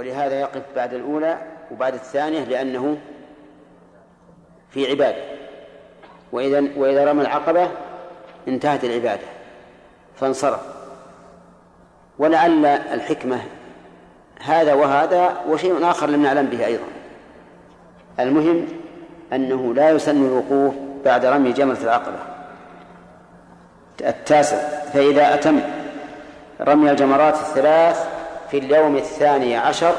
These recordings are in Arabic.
ولهذا يقف بعد الأولى وبعد الثانية لأنه في عبادة. وإذا وإذا رمى العقبة انتهت العبادة فانصرف. ولعل الحكمة هذا وهذا وشيء آخر لم نعلم به أيضا. المهم أنه لا يسن الوقوف بعد رمي جمرة العقبة. التاسع فإذا أتم رمي الجمرات الثلاث في اليوم الثاني عشر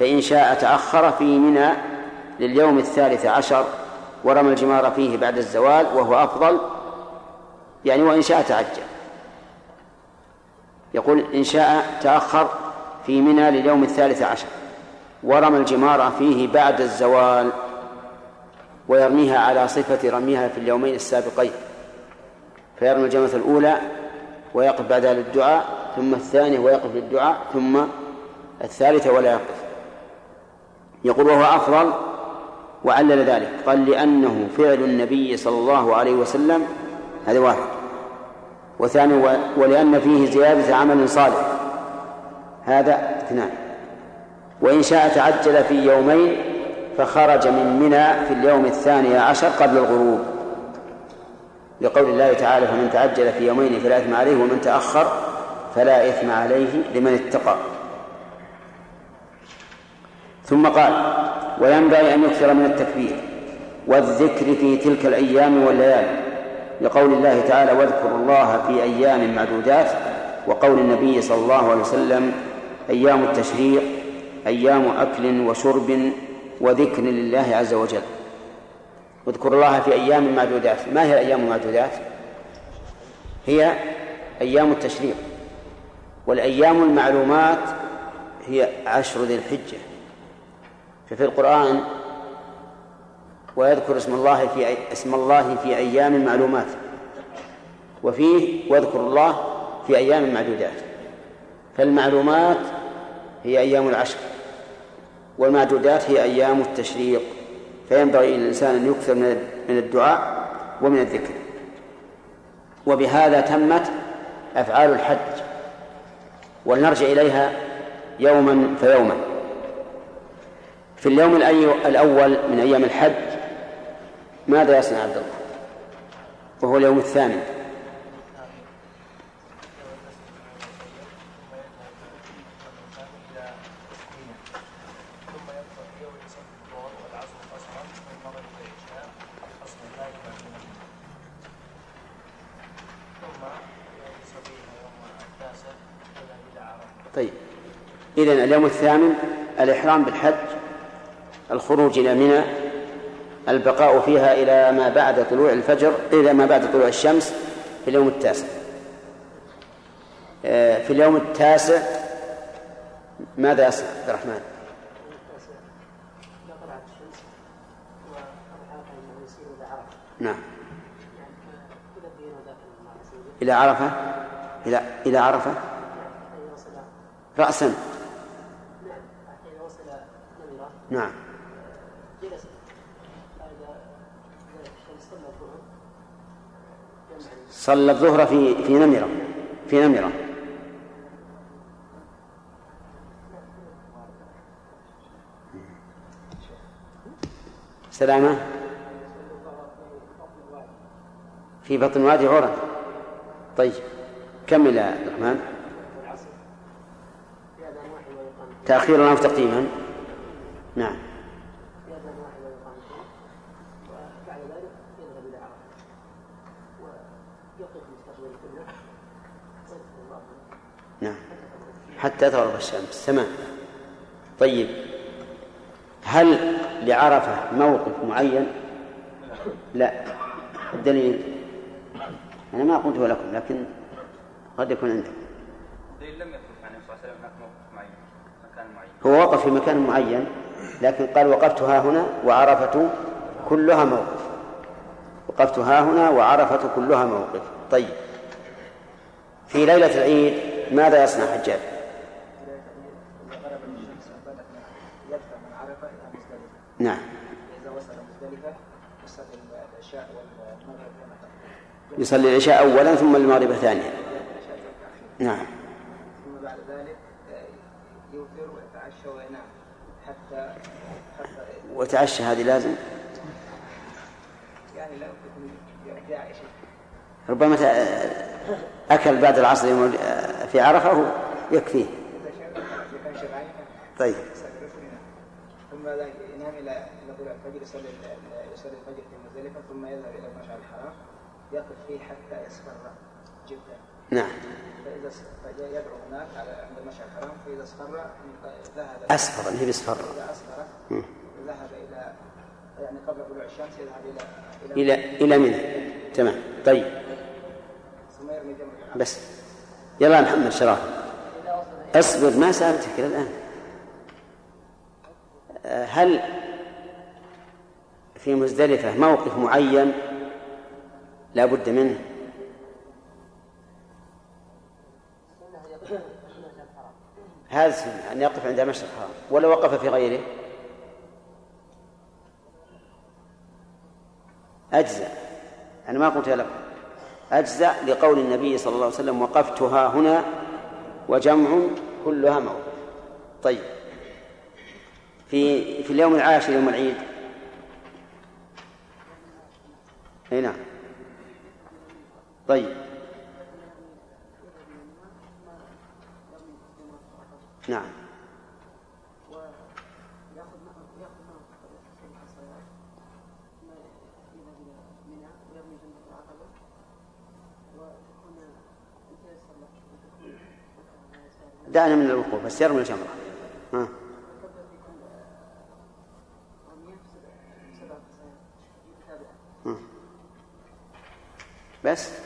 فإن شاء تأخر في منى لليوم الثالث عشر ورمى الجمار فيه بعد الزوال وهو أفضل. يعني وإن شاء تعجل. يقول إن شاء تأخر في منى لليوم الثالث عشر ورمى الجمار فيه بعد الزوال ويرميها على صفة رميها في اليومين السابقين. فيرمي الجمرة الأولى ويقف بعدها للدعاء ثم الثانية ويقف للدعاء ثم الثالثة ولا يقف. يقول وهو أفضل وعلل ذلك قال لأنه فعل النبي صلى الله عليه وسلم هذا واحد. وثاني ولأن فيه زيادة عمل صالح هذا اثنان. وإن شاء تعجل في يومين فخرج من منى في اليوم الثاني عشر قبل الغروب. لقول الله تعالى فمن تعجل في يومين فلا إثم عليه ومن تأخر فلا إثم عليه لمن اتقى. ثم قال وينبغي أن يكثر من التكبير والذكر في تلك الأيام والليالي لقول الله تعالى واذكروا الله في أيام معدودات وقول النبي صلى الله عليه وسلم أيام التشريق أيام أكل وشرب وذكر لله عز وجل. واذكروا الله في أيام معدودات. ما هي الأيام المعدودات هي أيام التشريق. والأيام المعلومات هي عشر ذي الحجة. ففي القرآن ويذكر اسم الله في اسم الله في أيام معلومات. وفيه واذكر الله في أيام معدودات. فالمعلومات هي أيام العشر والمعدودات هي أيام التشريق. فينبغي للإنسان أن يكثر من الدعاء ومن الذكر. وبهذا تمت أفعال الحج. ولنرجع إليها يوما فيوما. في اليوم الأول من أيام الحج ماذا يصنع عبد الله؟ وهو اليوم الثامن. طيب. إذن اليوم الثامن الإحرام بالحج الخروج إلى منى البقاء فيها إلى ما بعد طلوع الفجر إلى ما بعد طلوع الشمس في اليوم التاسع. آه، في اليوم التاسع ماذا يصنع عبد الرحمن؟ نعم. إلى عرفة؟ إلى إلى عرفة؟ رأسا. نعم. صلى الظهر في في نمرة. في نمرة. سلامة. في بطن وادي عرى طيب كمل يا عبد الرحمن. تأخيرا أو تقديما. نعم. نعم. حتى تغرب الشمس. تمام. طيب. هل لعرفة موقف معين؟ لا. الدليل؟ أنا ما قلته لكم لكن قد يكون عندك. الدليل لم يثبت عن النبي صلى الله عليه وسلم هناك موقف. هو وقف في مكان معين لكن قال وقفت ها هنا وعرفة كلها موقف. وقفت ها هنا وعرفة كلها موقف. طيب. في ليلة العيد ماذا يصنع حجاج؟ نعم. يصلي العشاء أولا ثم المغرب ثانيا. نعم ثم بعد ذلك يوتر ويتعشى نعم حتى حتى وتعشى هذه لازم؟ يعني ربما أكل بعد العصر في عرفة يكفيه. طيب. ثم ينام إلى إلى طلوع الفجر يصلي يصلي الفجر في مزدلفه ثم يذهب إلى المشعر الحرام. يقف فيه حتى يصفر جدا. نعم. فإذا يدعو هناك على عند المشعر الحرام فإذا اصفر ذهب. اصفر هي بيصفر إذا اصفر ذهب إلى يعني قبل طلوع الشمس يذهب إلى إلى إلى منى. تمام. طيب. ثم يرمي جمر بس. يلا يا محمد شراه اصبر ما سألتك إلى الآن. هل في مزدلفة موقف معين لا بد منه؟ هذا أن يقف عند المشرق الحرام ولا وقف في غيره؟ أجزاء أنا ما قلت لكم أجزاء لقول النبي صلى الله عليه وسلم وقفتها هنا وجمع كلها موقف طيب. في في اليوم العاشر يوم العيد. أي نعم. طيب. نعم. دعنا من الوقوف بس يرمي الجمرة. ها. بس.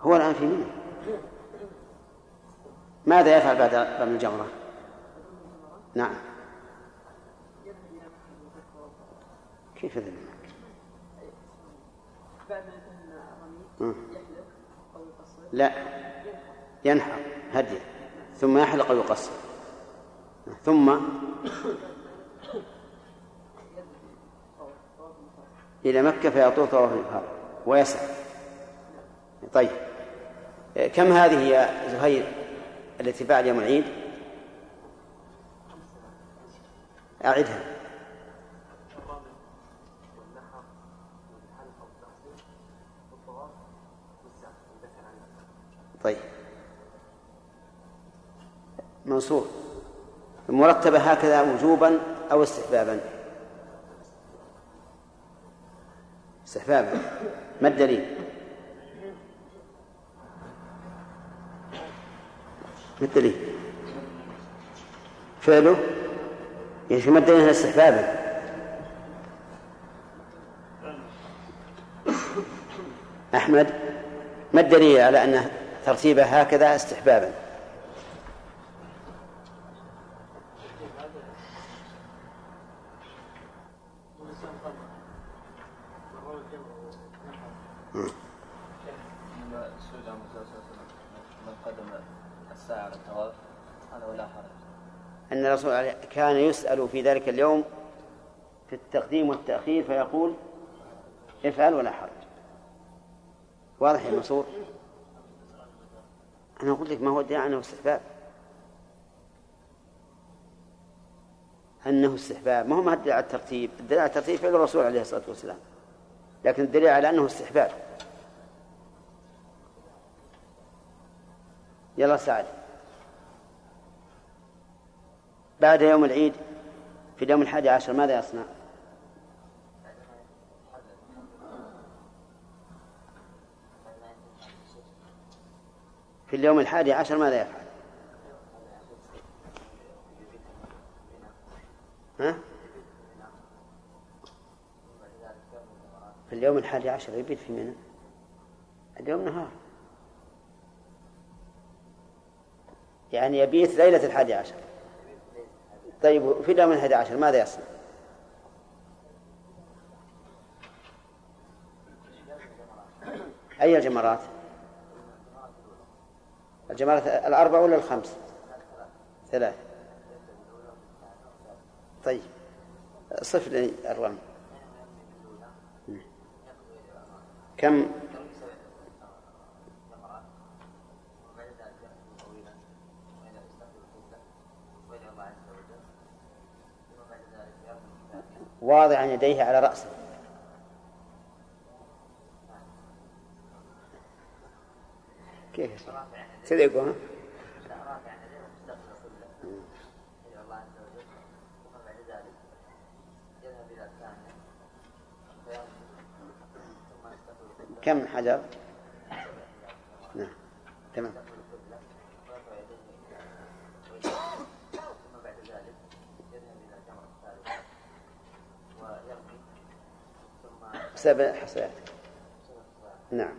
هو الآن في منى. ماذا يفعل بعد رمي الجمرة؟ نعم. كيف ذلك؟ لا. ينحر هدي ثم يحلق ويقصر. ثم إلى مكة فيطوف طواف الإفاضة ويسعى. طيب. كم هذه يا زهير التي بعد يوم العيد؟ أعدها. طيب. منصور. مرتبة هكذا وجوبا أو استحبابا؟ استحبابا. ما الدليل؟ ما الدليل؟ فعله؟ يعني ما الدليل استحبابا؟ أحمد ما الدليل على أن ترتيبه هكذا استحبابا. أن الرسول كان يسأل في ذلك اليوم في التقديم والتأخير فيقول افعل ولا حرج. واضح يا منصور؟ أنا أقول لك ما هو الداعي أنه استحباب. أنه استحباب. ما هو ما الدليل على الترتيب؟ الدليل على الترتيب فعل الرسول عليه الصلاة والسلام. لكن الدليل على أنه استحباب. يلا سعد بعد يوم العيد في اليوم الحادي عشر ماذا يصنع؟ في اليوم الحادي عشر ماذا يفعل؟ ها؟ في اليوم الحادي عشر يبيت في منى اليوم نهار يعني يبيت ليلة الحادي عشر طيب في اليوم الحادي عشر ماذا يصنع؟ أي الجمرات؟ الجماعة الأربعة ولا الخمس ثلاث طيب. صف لي الرمي. كم؟ واضعا يديه على رأسه. كيف كذا يقول كم حجر؟ نعم تمام. سبع حصيات. نعم.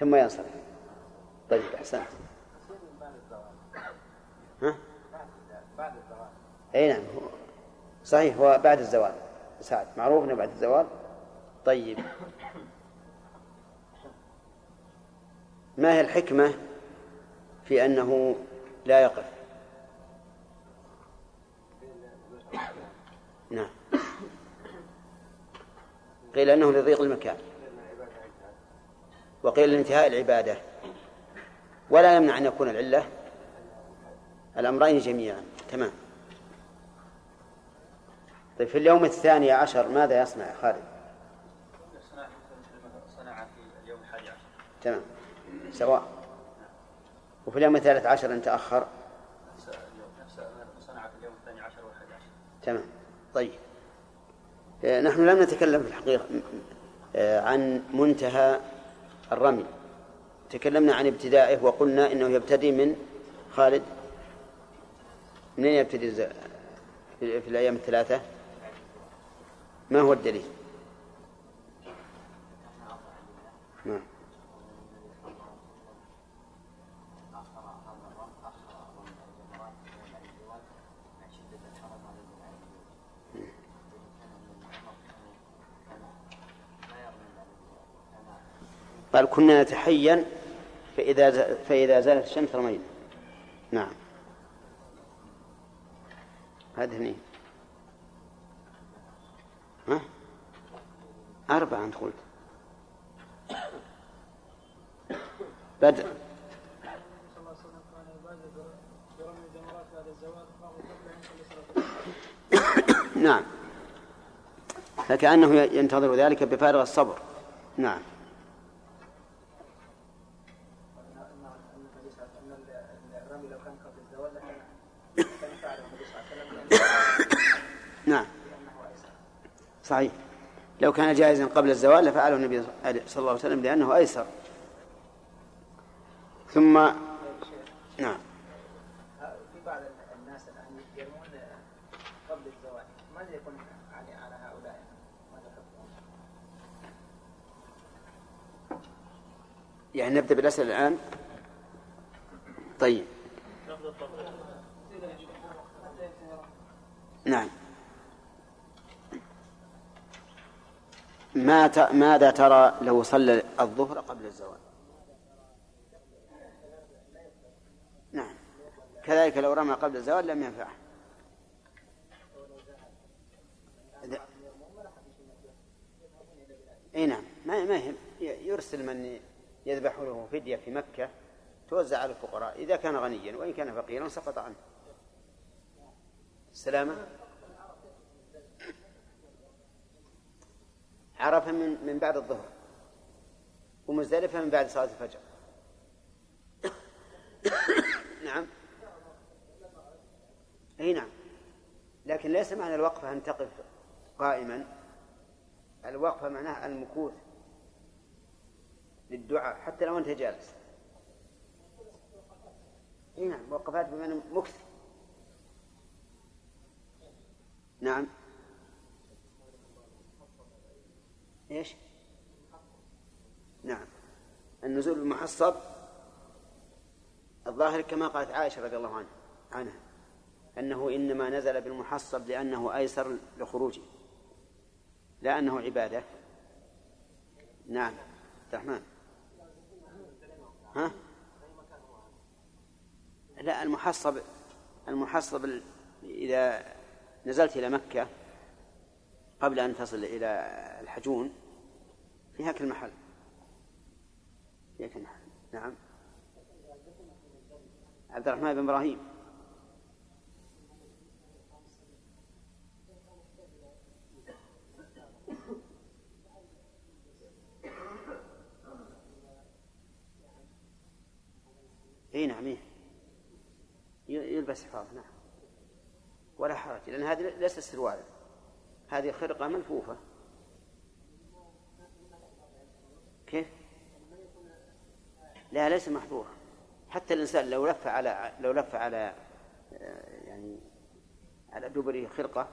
ثم ينصرف. طيب أحسنت. ها؟ بعد الزوال أي نعم صحيح هو بعد الزوال. سعد معروف إنه بعد الزوال؟ طيب. ما هي الحكمة في أنه لا يقف؟ نعم. قيل أنه لضيق المكان. وقيل لانتهاء العبادة. ولا يمنع أن يكون العلة الأمرين جميعا. تمام. طيب في اليوم الثاني عشر ماذا يصنع يا خالد؟ صنع في اليوم الحادي عشر تمام. سواء. وفي اليوم الثالث عشر إن تأخر. تمام. طيب. آه، نحن لم نتكلم في الحقيقة آه، عن منتهى الرمي. تكلمنا عن ابتدائه وقلنا إنه يبتدي من خالد. منين يبتدي في الأيام الثلاثة؟ ما هو الدليل؟ نعم قال كنا نتحين فإذا فإذا زالت الشمس رمينا. نعم. هذه اثنين ها؟ أربعة أنت قلت. بدء نعم. فكأنه ينتظر ذلك بفارغ الصبر. نعم. صحيح. لو كان جائزا قبل الزوال لفعله النبي صلى الله عليه وسلم لأنه أيسر. ثم نعم. في بعض الناس الآن قبل الزوال ماذا على هؤلاء يعني نبدأ بالأسئلة الآن؟ طيب. نعم. ما ت... ماذا ترى لو صلى الظهر قبل الزوال؟ نعم. كذلك لو رمى قبل الزوال لم ينفعه. إي نعم. ما ما يهم يرسل من يذبح له فدية في مكة توزع على الفقراء إذا كان غنيا وإن كان فقيرا سقط عنه. السلامة عرفة من من بعد الظهر. ومزدلفة من بعد صلاة الفجر. نعم. إي نعم. لكن ليس معنى الوقفة أن تقف قائما. الوقفة معناها المكوث للدعاء حتى لو أنت جالس. إي نعم وقفات بمعنى مكث. نعم إيش؟ نعم النزول المحصب الظاهر كما قالت عائشة رضي الله عنها عنها أنه إنما نزل بالمحصب لأنه أيسر لخروجه لا أنه عبادة. نعم الرحمن. ها؟ لا المحصب المحصب إذا نزلت إلى مكة قبل أن تصل إلى الحجون في هاك المحل يكن نعم. عبد الرحمن بن إبراهيم. إي نعم يلبس حفاظ نعم. ولا حرج لأن هذه ليست سروالا هذه خرقة ملفوفة. لا ليس محظورا. حتى الإنسان لو لف على لو لف على آه، يعني على دبره خرقة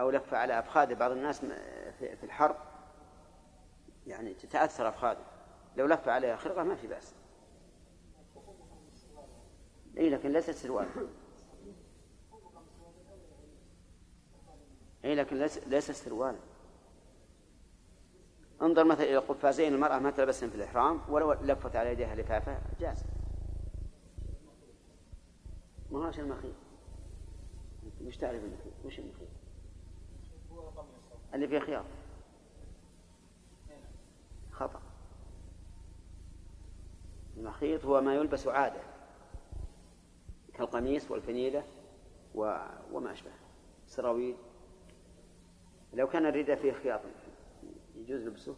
أو لف على أفخاذ بعض الناس في الحرب يعني تتأثر أفخاذه. لو لف عليها خرقة ما في بأس. إي لكن ليست سروال. إي لكن ليست سروال. انظر مثلا إلى قفازين المرأة ما تلبسن في الإحرام ولو لفت على يديها لفافة جاز ما هو المخيط وش تعرف المخيط؟ وش المخيط؟ اللي فيه خياط خطأ المخيط هو ما يلبس عادة كالقميص والفنيلة. وما أشبه سراويل لو كان الرداء فيه خياط يجوز لبسه؟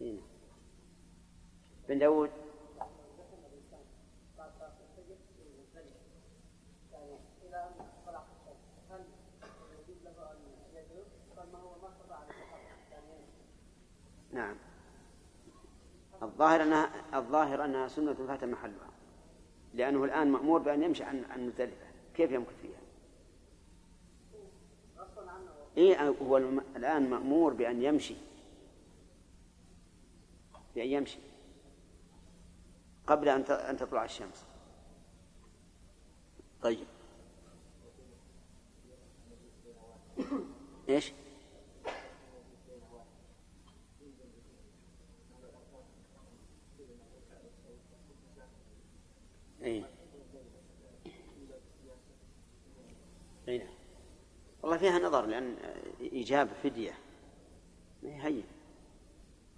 إيه. بن داود. نعم. الظاهر أنها الظاهر أنها سنة فات محلها. لأنه الآن مأمور بأن يمشي عن عن مزدلفة. كيف يمكث فيها؟ إيه هو الآن مأمور بأن يمشي. بأن يمشي. قبل أن تطلع الشمس. طيب. إيش؟ اي اي نعم والله فيها نظر لأن إيجاب فدية. ما هي هين.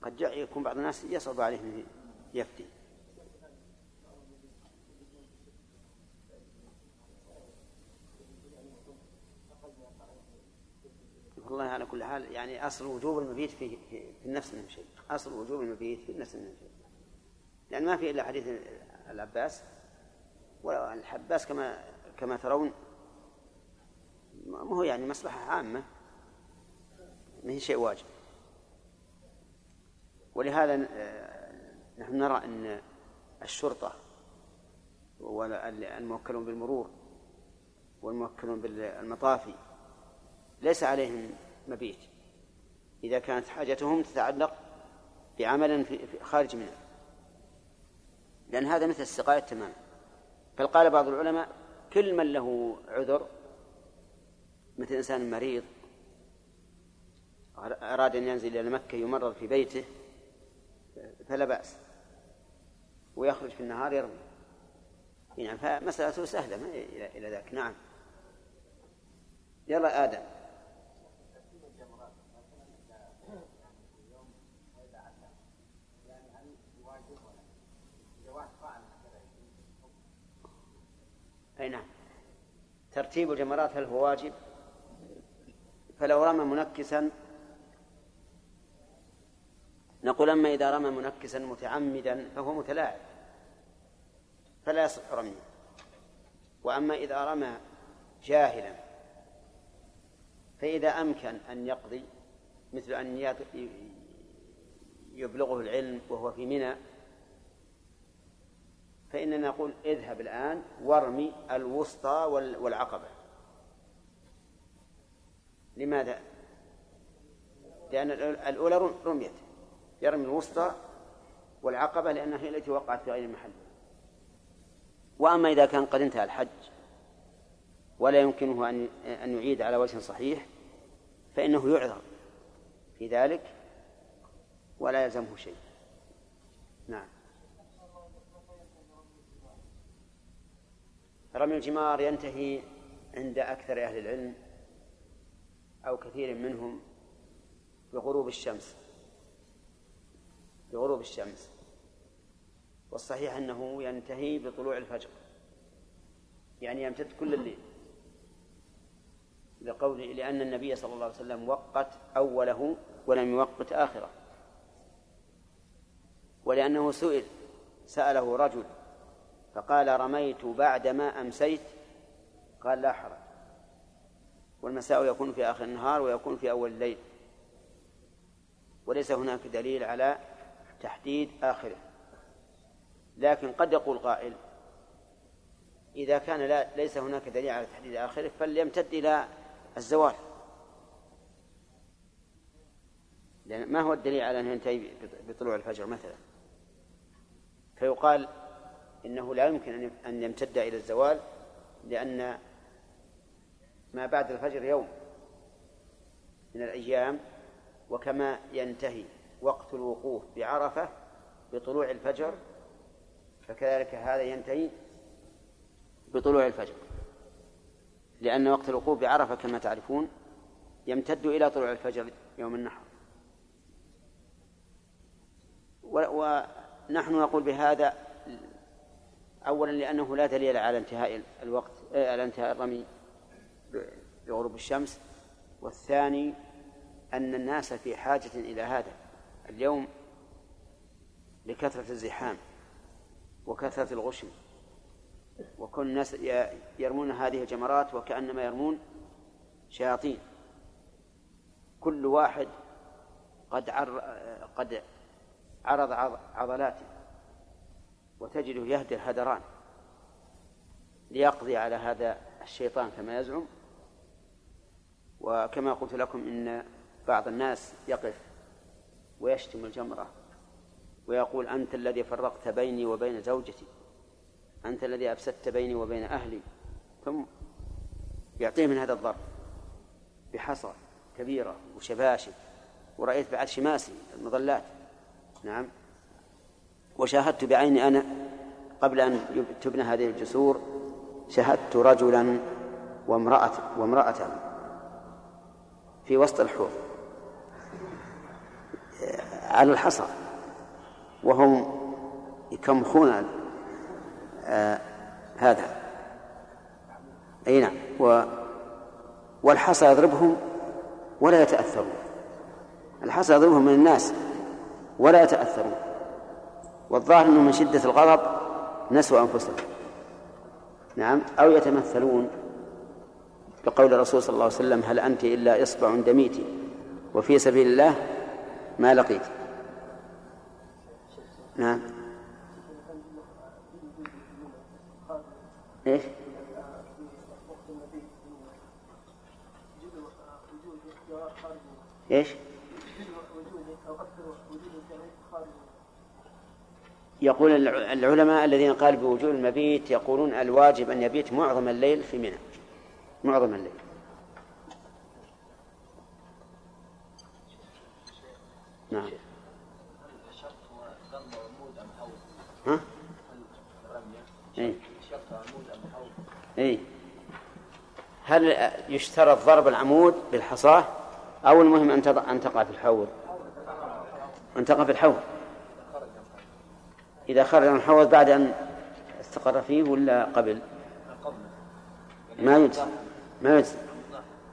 قد يكون بعض الناس يصعب عليه أن يفتي والله على كل حال يعني أصل وجوب المبيت في, في, النفس من شيء. أصل وجوب المبيت في النفس من شيء. لأن ما في إلا حديث العباس والحباس كما كما ترون ما هو يعني مصلحة عامة. ما هي شيء واجب. ولهذا آه، نحن نرى أن الشرطة والموكلون بالمرور والموكلون بالمطافي ليس عليهم مبيت. إذا كانت حاجتهم تتعلق بعمل خارج منه لأن هذا مثل السقاية تماما. بل قال بعض العلماء كل من له عذر مثل إنسان مريض أراد أن ينزل إلى مكة يمرض في بيته فلا بأس. ويخرج في النهار يرمي نعم فمسألته سهلة ما إلى ذاك. نعم. يلا آدم. أي نعم. ترتيب الجمرات هل هو واجب؟ فلو رمى منكسا نقول أما إذا رمى منكسا متعمدا فهو متلاعب فلا يصح رميه. وأما إذا رمى جاهلا فإذا أمكن أن يقضي مثل أن يبلغه العلم وهو في منى فإننا نقول اذهب الآن وارمي الوسطى والعقبة. لماذا؟ لأن الأولى رميت. يرمي الوسطى والعقبة لأنها هي التي وقعت في غير محل وأما إذا كان قد انتهى الحج ولا يمكنه أن أن يعيد على وجه صحيح فإنه يعذر في ذلك ولا يلزمه شيء. نعم. رمي الجمار ينتهي عند أكثر أهل العلم. أو كثير منهم بغروب الشمس. بغروب الشمس. والصحيح أنه ينتهي بطلوع الفجر. يعني يمتد كل الليل. لقول لأن النبي صلى الله عليه وسلم وقت أوله ولم يوقت آخره. ولأنه سئل سأله رجل فقال رميت بعدما أمسيت؟ قال لا حرج. والمساء يكون في آخر النهار ويكون في أول الليل. وليس هناك دليل على تحديد آخره. لكن قد يقول قائل إذا كان لا ليس هناك دليل على تحديد آخره فليمتد إلى الزوال. لأن ما هو الدليل على أن ينتهي بطلوع الفجر مثلا؟ فيقال إنه لا يمكن أن يمتد إلى الزوال لأن ما بعد الفجر يوم من الأيام وكما ينتهي وقت الوقوف بعرفة بطلوع الفجر فكذلك هذا ينتهي بطلوع الفجر. لأن وقت الوقوف بعرفة كما تعرفون يمتد إلى طلوع الفجر يوم النحر. ونحن نقول بهذا أولا لأنه لا دليل على انتهاء الوقت آه، على انتهاء الرمي. بغروب الشمس والثاني أن الناس في حاجة إلى هذا اليوم لكثرة الزحام وكثرة الغشم وكل الناس يرمون هذه الجمرات وكأنما يرمون شياطين. كل واحد قد عر قد عرض عضلاته وتجده يهدر هدران ليقضي على هذا الشيطان كما يزعم. وكما قلت لكم إن بعض الناس يقف ويشتم الجمرة ويقول أنت الذي فرقت بيني وبين زوجتي أنت الذي أفسدت بيني وبين أهلي. ثم يعطيه من هذا الضرب بحصى كبيرة وشباشب ورأيت بعد شماسي المظلات. نعم. وشاهدت بعيني أنا قبل أن تبنى هذه الجسور شاهدت رجلا وامرأة وامرأة في وسط الحوض على الحصى وهم يكمخون آه هذا. أي نعم. و والحصى يضربهم ولا يتأثرون. الحصى يضربهم من الناس ولا يتأثرون. والظاهر أنه من شدة الغضب نسوا أنفسهم. نعم. أو يتمثلون. بقول الرسول صلى الله عليه وسلم هل أنت إلا إصبع دميت وفي سبيل الله ما لقيت نعم إيش؟ إيش؟ يقول العلماء الذين قالوا بوجوب المبيت يقولون الواجب أن يبيت معظم الليل في منى معظم الليل نعم ها؟ إيه؟ إيه؟ هل يشترط ضرب العمود بالحصاة أو المهم أن أن تقع في الحوض؟ أن تقع في الحوض إذا خرج من الحوض بعد أن استقر فيه ولا قبل؟ ما يجزي ما يجزي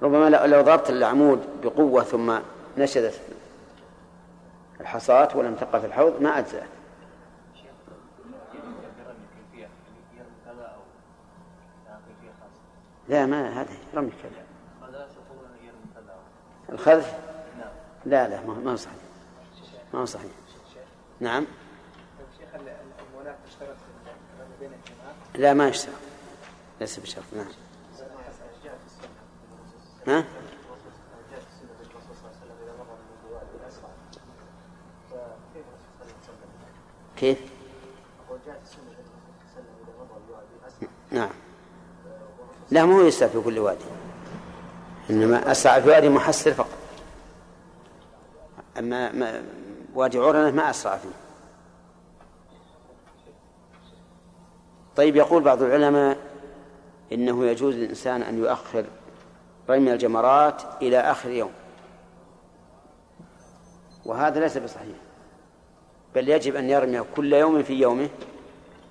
ربما لو ضربت العمود بقوة ثم نشدت الحصاة ولم تقع في الحوض ما أجزأت لا ما هذا رمي كذا. الخذف لا لا ما هو صحيح. ما هو صحيح. نعم. لا ما يشترط. ليس بشرط نعم. ها؟ كيف؟ نعم لا مو يسعى في كل وادي إنما أسرع في وادي محسر فقط أما ما وادي عرنة ما أسرع فيه طيب يقول بعض العلماء إنه يجوز للإنسان أن يؤخر رمي الجمرات إلى آخر يوم وهذا ليس بصحيح. بل يجب أن يرمي كل يوم في يومه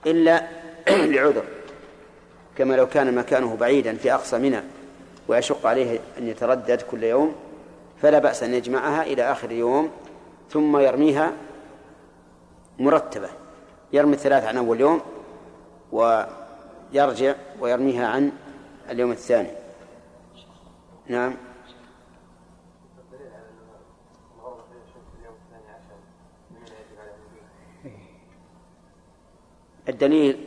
إلا لعذر. كما لو كان مكانه بعيدا في أقصى منى ويشق عليه أن يتردد كل يوم فلا بأس أن يجمعها إلى آخر يوم ثم يرميها مرتبة. يرمي الثلاث عن أول يوم ويرجع ويرميها عن اليوم الثاني. نعم. الدليل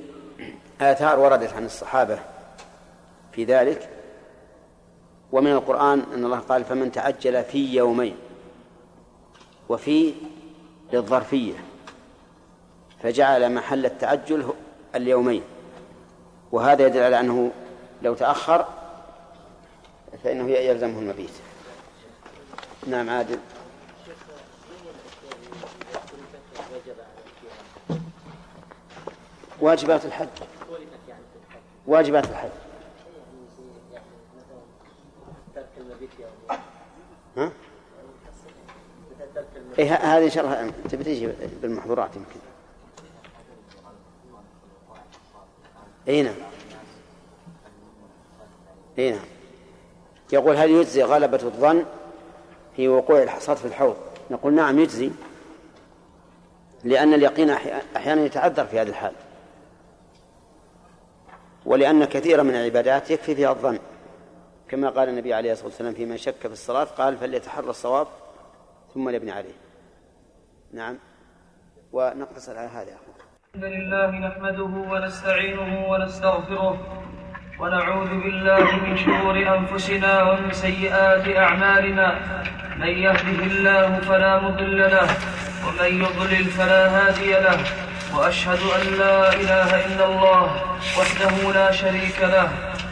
آثار وردت عن الصحابة في ذلك ومن القرآن أن الله قال فمن تعجل في يومين وفي للظرفية فجعل محل التعجل اليومين وهذا يدل على أنه لو تأخر فإنه يلزمه المبيت. نعم عادل. واجبات الحج. واجبات الحج. ها؟ إيه هذه إن شاء الله تبي تجي بالمحظورات يمكن. إي نعم. إي نعم. يقول هل يجزي غلبة الظن في وقوع الحصاد في الحوض؟ نقول نعم يجزي لأن اليقين أحيانا يتعذر في هذه الحال. ولأن كثيرا من العبادات يكفي فيها الظن. كما قال النبي عليه الصلاة والسلام في من شك في الصلاة قال فليتحرى الصواب ثم ليبني عليه. نعم. ونقتصر على هذا الحمد لله نحمده ونستعينه ونستغفره ونعوذ بالله من شرور أنفسنا ومن سيئات أعمالنا. من يهده الله فلا مضل له ومن يضلل فلا هادي له وأشهد أن لا إله إلا الله وحده لا شريك له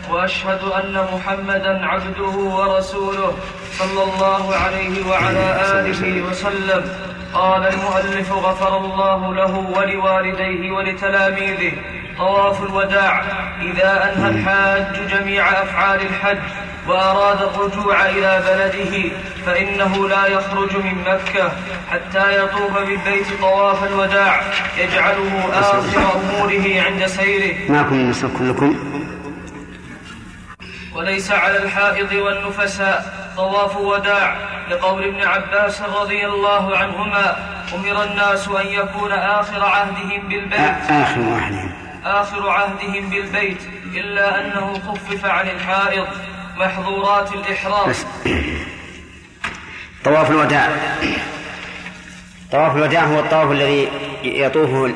وأشهد أن محمدا عبده ورسوله صلى الله عليه وعلى آله وسلم. قال المؤلف غفر الله له ولوالديه ولتلاميذه. طواف الوداع. إذا أنهى الحاج جميع أفعال الحج وأراد الرجوع إلى بلده فإنه لا يخرج من مكة حتى يطوف بالبيت طواف الوداع. يجعله آخر أموره عند سيره. معكم كلكم. وليس على الحائض والنفساء طواف وداع. لقول ابن عباس رضي الله عنهما أمر الناس أن يكون آخر عهدهم بالبيت. آخر عهدهم. آخر عهدهم بالبيت إلا أنه خفف عن الحائض محظورات الإحرام. طواف الوداع. طواف الوداع هو الطواف الذي يطوفه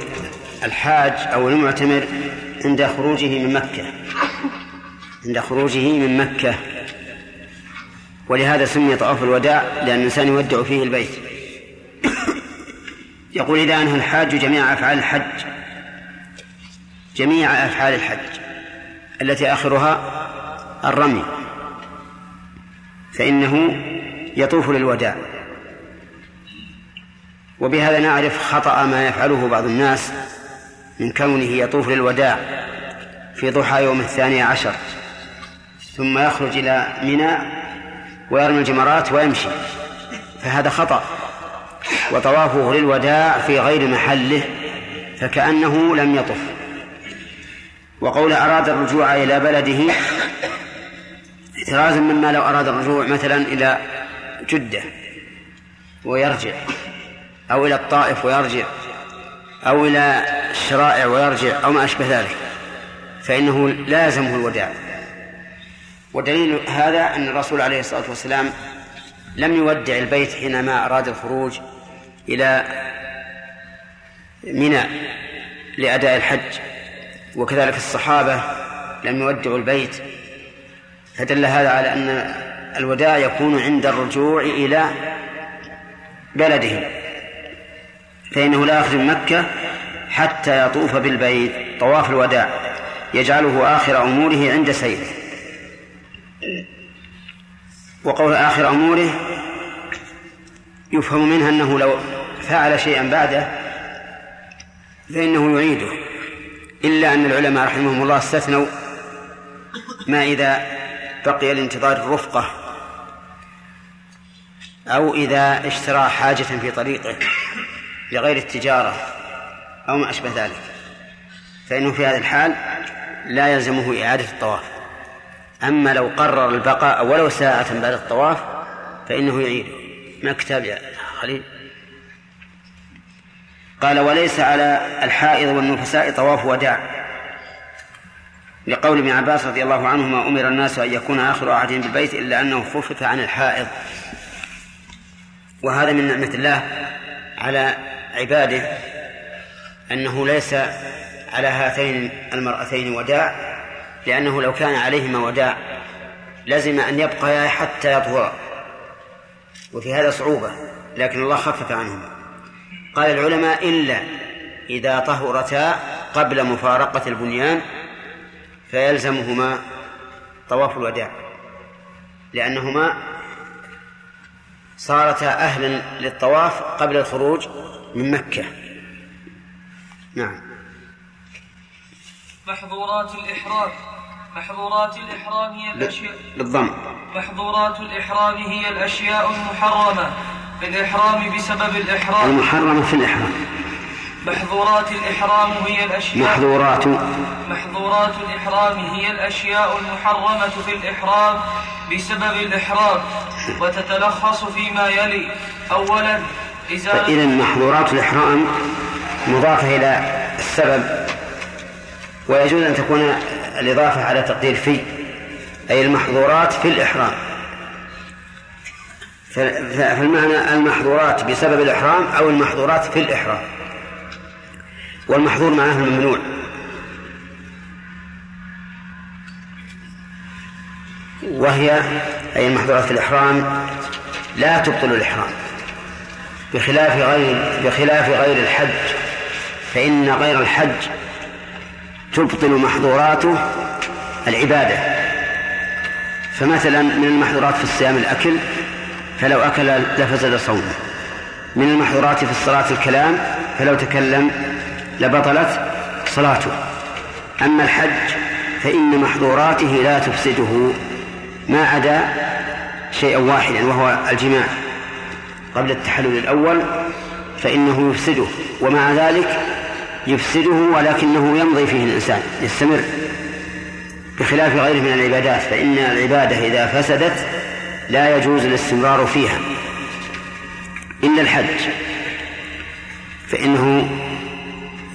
الحاج أو المعتمر عند خروجه من مكة. عند خروجه من مكة. ولهذا سمي طواف الوداع لأن الإنسان يودع فيه البيت. يقول إذا أنهى الحاج جميع أفعال الحج جميع أفعال الحج التي آخرها الرمي فإنه يطوف للوداع. وبهذا نعرف خطأ ما يفعله بعض الناس من كونه يطوف للوداع في ضحى يوم الثاني عشر ثم يخرج إلى منى ويرمي الجمرات ويمشي. فهذا خطأ وطوافه للوداع في غير محله فكأنه لم يطف. وقول أراد الرجوع إلى بلده احترازا مما لو أراد الرجوع مثلا إلى جدة ويرجع أو إلى الطائف ويرجع أو إلى الشرائع ويرجع أو ما أشبه ذلك فإنه لازمه الوداع. ودليل هذا أن الرسول عليه الصلاة والسلام لم يودع البيت حينما أراد الخروج إلى منى لأداء الحج. وكذلك الصحابة لم يودعوا البيت. فدل هذا على أن الوداع يكون عند الرجوع إلى بلدهم. فإنه لا يخرج من مكة حتى يطوف بالبيت. طواف الوداع. يجعله آخر أموره عند سيره وقول آخر أموره يفهم منها أنه لو فعل شيئا بعده فإنه يعيده. إلا أن العلماء رحمهم الله استثنوا ما إذا بقي لانتظار الرفقة أو إذا اشترى حاجة في طريقه لغير التجارة أو ما أشبه ذلك. فإنه في هذه الحال لا يلزمه إعادة الطواف. أما لو قرر البقاء ولو ساعة بعد الطواف فإنه يعيده. ما كتاب يا خليل؟ قال وليس على الحائض والنفساء طواف وداع. لقول ابن عباس رضي الله عنهما أمر الناس أن يكون آخر عهدهم بالبيت إلا أنه خفف عن الحائض. وهذا من نعمة الله على عباده أنه ليس على هاتين المرأتين وداع لأنه لو كان عليهما وداع لزم أن يبقيا حتى يطهرا. وفي هذا صعوبة لكن الله خفف عنهما. قال العلماء إلا إذا طهرتا قبل مفارقة البنيان فيلزمهما طواف الوداع لأنهما صارتا أهلا للطواف قبل الخروج من مكة. نعم. محظورات الإحرام محظورات الإحرام هي الأشياء. بالضم. محظورات الإحرام هي الأشياء المحرمة. في الإحرام بسبب الإحرام. المحرمة في الإحرام. محظورات الإحرام هي الأشياء. محظورات. محظورات الإحرام هي الأشياء المحرمة في الإحرام بسبب الإحرام. وتتلخص فيما يلي. أولا إزالة إذا محظورات الإحرام مضافة إلى السبب. ويجوز أن تكون الإضافة على تقدير في أي المحظورات في الإحرام. فالمعنى المحظورات بسبب الإحرام أو المحظورات في الإحرام. والمحظور معناه الممنوع. وهي أي المحظورات في الإحرام لا تبطل الإحرام. بخلاف غير بخلاف غير الحج فإن غير الحج تبطل محظوراته العبادة. فمثلا من المحظورات في الصيام الأكل فلو أكل لفسد صومه. من المحظورات في الصلاة الكلام فلو تكلم لبطلت صلاته. أما الحج فإن محظوراته لا تفسده. ما عدا شيئا واحدا وهو الجماع. قبل التحلل الأول فإنه يفسده. ومع ذلك يفسده ولكنه يمضي فيه الإنسان يستمر. بخلاف غيره من العبادات فإن العبادة إذا فسدت لا يجوز الاستمرار فيها. إلا الحج فإنه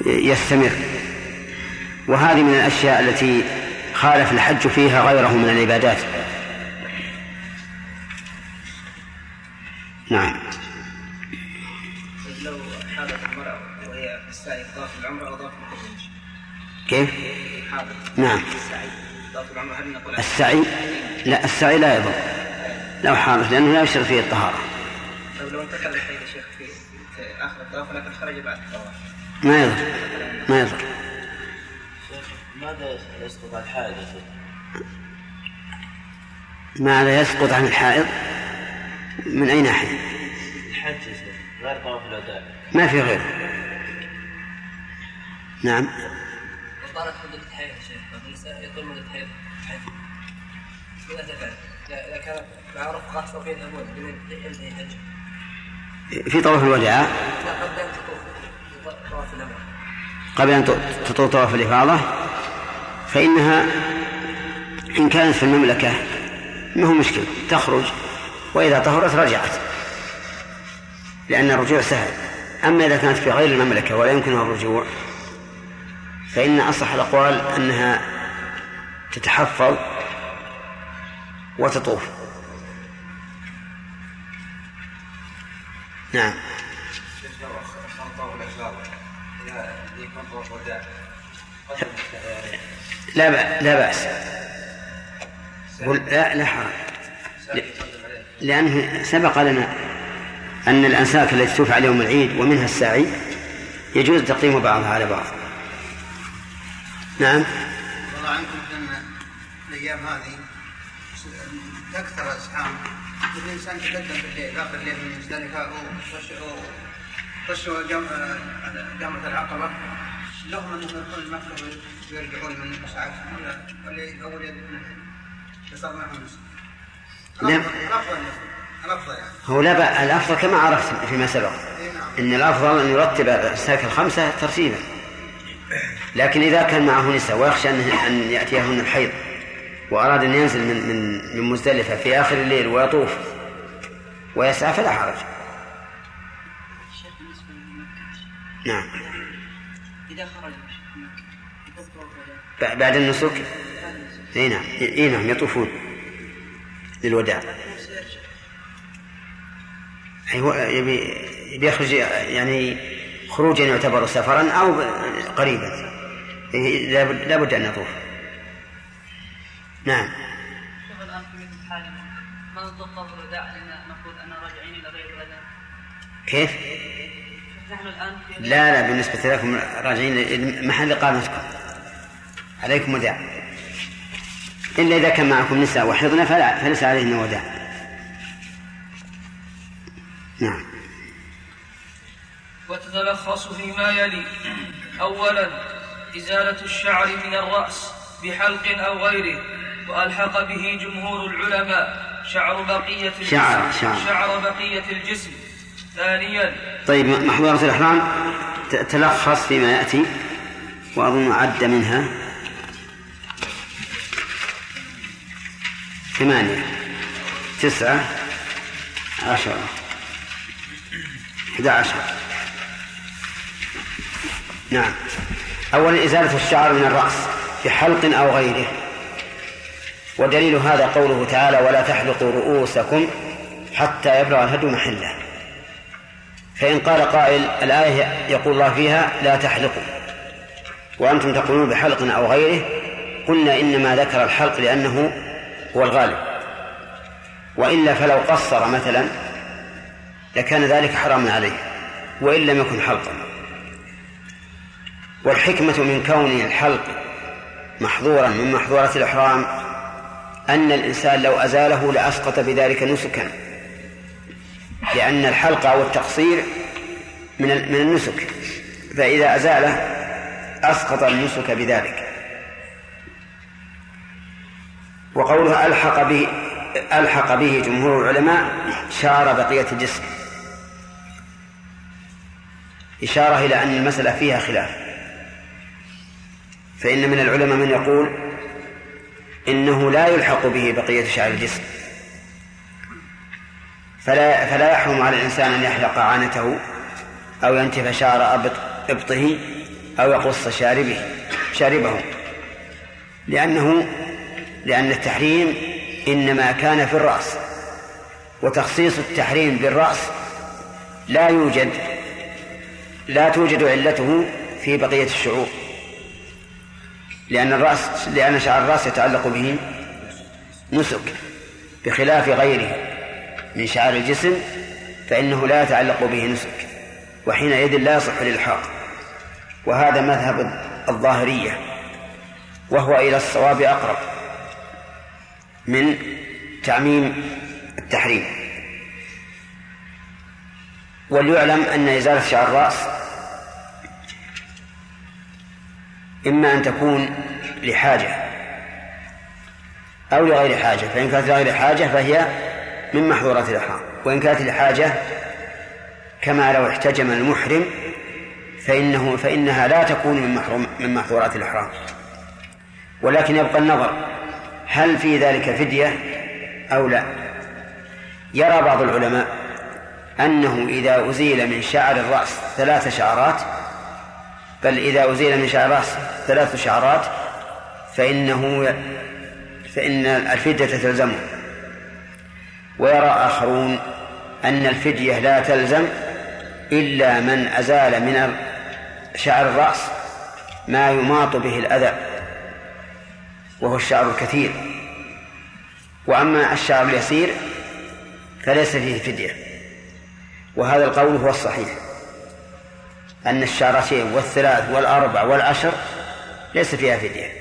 يستمر. وهذه من الأشياء التي خالف الحج فيها غيره من العبادات. نعم. لو حالت المرأة وهي السعي ضاف العمرة أو ضاف كيف؟ نعم. السعي ضاف العمرة هل نقول السعي؟ لا السعي لا يضر. لو حارس لأنه لا يشترط فيه الطهارة. طيب لو انتقل الحيض يا شيخ في آخر الطواف ولكن خرج بعد الطواف. ما يضر ما يضر. ماذا يسقط عن الحائض ماذا يسقط عن الحائض؟ من أي ناحية؟ الحج يا شيخ غير طواف الوداع ما في غيره. نعم. طالت مدة الحيض يا شيخ النساء يطول مدة الحيض. الحج ماذا تفعل؟ إذا كانت مع رفقة سوف يذهبون بدون ينتهي الحج في طواف الوداع؟ قبل أن تطوف طواف الإفاضة؟ فإنها إن كانت في المملكة ما هو مشكلة. تخرج وإذا طهرت رجعت. لأن الرجوع سهل. أما إذا كانت في غير المملكة ولا يمكنها الرجوع فإن أصح الأقوال أنها تتحفظ وتطوف. نعم. لا بأ- لا بأس. قل لا لا حرج. لأنه سبق لنا أن الأنساك التي تفعل يوم العيد ومنها السعي يجوز تقديم بعضها على بعض. نعم. والله عنكم أن الأيام هذه تكثر الازحام الإنسان تقدم بالليل اخر الليل من مزدلفه وخشوا جامعة العقبة. لهم أنهم يدخلون مكة ويرجعون من مسعد ولا اول يوم يصير معهم. نعم. الافضل الأفضل يعني. هو لا بأ الأفضل كما عرفت فيما سبق. نعم. أن الأفضل أن يرتب الساك الخمسة ترتيبا. لكن إذا كان معه نساء ويخشى أن يأتيهن الحيض. وأراد أن ينزل من من من مزدلفة في آخر الليل ويطوف ويسعى فلا حرج. نعم. إذا خرج بعد النسك؟ إي نعم. إي نعم يطوفون للوداع. أيوة يبي يبي يخرج يعني خروجا يعتبر سفرا أو قريبا. لابد أن يطوف. نعم شوف الآن في مثل حالنا ما طواف الوداع لأن نقول أنا راجعين إلى غير بلدنا كيف؟ نحن الآن في لا لا بالنسبة لكم راجعين محل إقامتكم. عليكم وداع. إلا إذا كان معكم نساء وحضن فلا فليس عليهن وداع. نعم. وتتلخص فيما يلي. أولا إزالة الشعر من الرأس بحلق أو غيره. وألحق به جمهور العلماء شعر بقية الجسم. شعر- شعر. شعر بقية الجسم. ثانيا. طيب محظورة الإحرام تلخص فيما يأتي وأظن عد منها. ثمانية تسعة عشرة أحد عشر. نعم. أولا إزالة الشعر من الرأس بحلق أو غيره. ودليل هذا قوله تعالى ولا تحلقوا رؤوسكم حتى يبلغ الهدي محله. فإن قال قائل الآية يقول الله فيها لا تحلقوا. وأنتم تقولون بحلق أو غيره قلنا إنما ذكر الحلق لأنه هو الغالب. وإلا فلو قصر مثلا لكان ذلك حراما عليه وإن لم يكن حلقا. والحكمة من كون الحلق محظورا من محظورات الإحرام أن الإنسان لو أزاله لأسقط بذلك نسكا لأن الحلق أو التقصير من من النسك. فإذا أزاله أسقط النسك بذلك. وقوله ألحق به ألحق به جمهور العلماء شعر بقية الجسم. إشارة إلى أن المسألة فيها خلاف. فإن من العلماء من يقول إنه لا يلحق به بقية شعر الجسم. فلا فلا يحرم على الإنسان أن يحلق عانته أو ينتف شعر إبطه أو يقص شاربه شاربه لأنه لأن التحريم إنما كان في الرأس. وتخصيص التحريم بالرأس لا يوجد لا توجد علته في بقية الشعور. لأن الرأس لأن شعر الرأس يتعلق به نسك بخلاف غيره من شعار الجسم فإنه لا يتعلق به نسك وحينئذ لا يصح الإلحاق وهذا مذهب الظاهرية وهو إلى الصواب أقرب من تعميم التحريم. وليعلم أن إزالة شعر الرأس إما أن تكون لحاجة أو لغير حاجة فإن كانت لغير حاجة فهي من محظورات الإحرام. وإن كانت لحاجة كما لو احتجم المحرم فإنه فإنها لا تكون من محروم من محظورات الإحرام. ولكن يبقى النظر هل في ذلك فدية أو لا؟ يرى بعض العلماء أنه إذا أزيل من شعر الرأس ثلاث شعرات بل إذا أزيل من شعر الرأس ثلاث شعرات فإنه فإن الفدية تلزمه ويرى آخرون أن الفدية لا تلزم إلا من أزال من شعر الرأس ما يماط به الأذى وهو الشعر الكثير. وأما الشعر اليسير فليس فيه فدية. وهذا القول هو الصحيح. أن الشعرتين والثلاث والأربع والعشر ليس فيها فدية.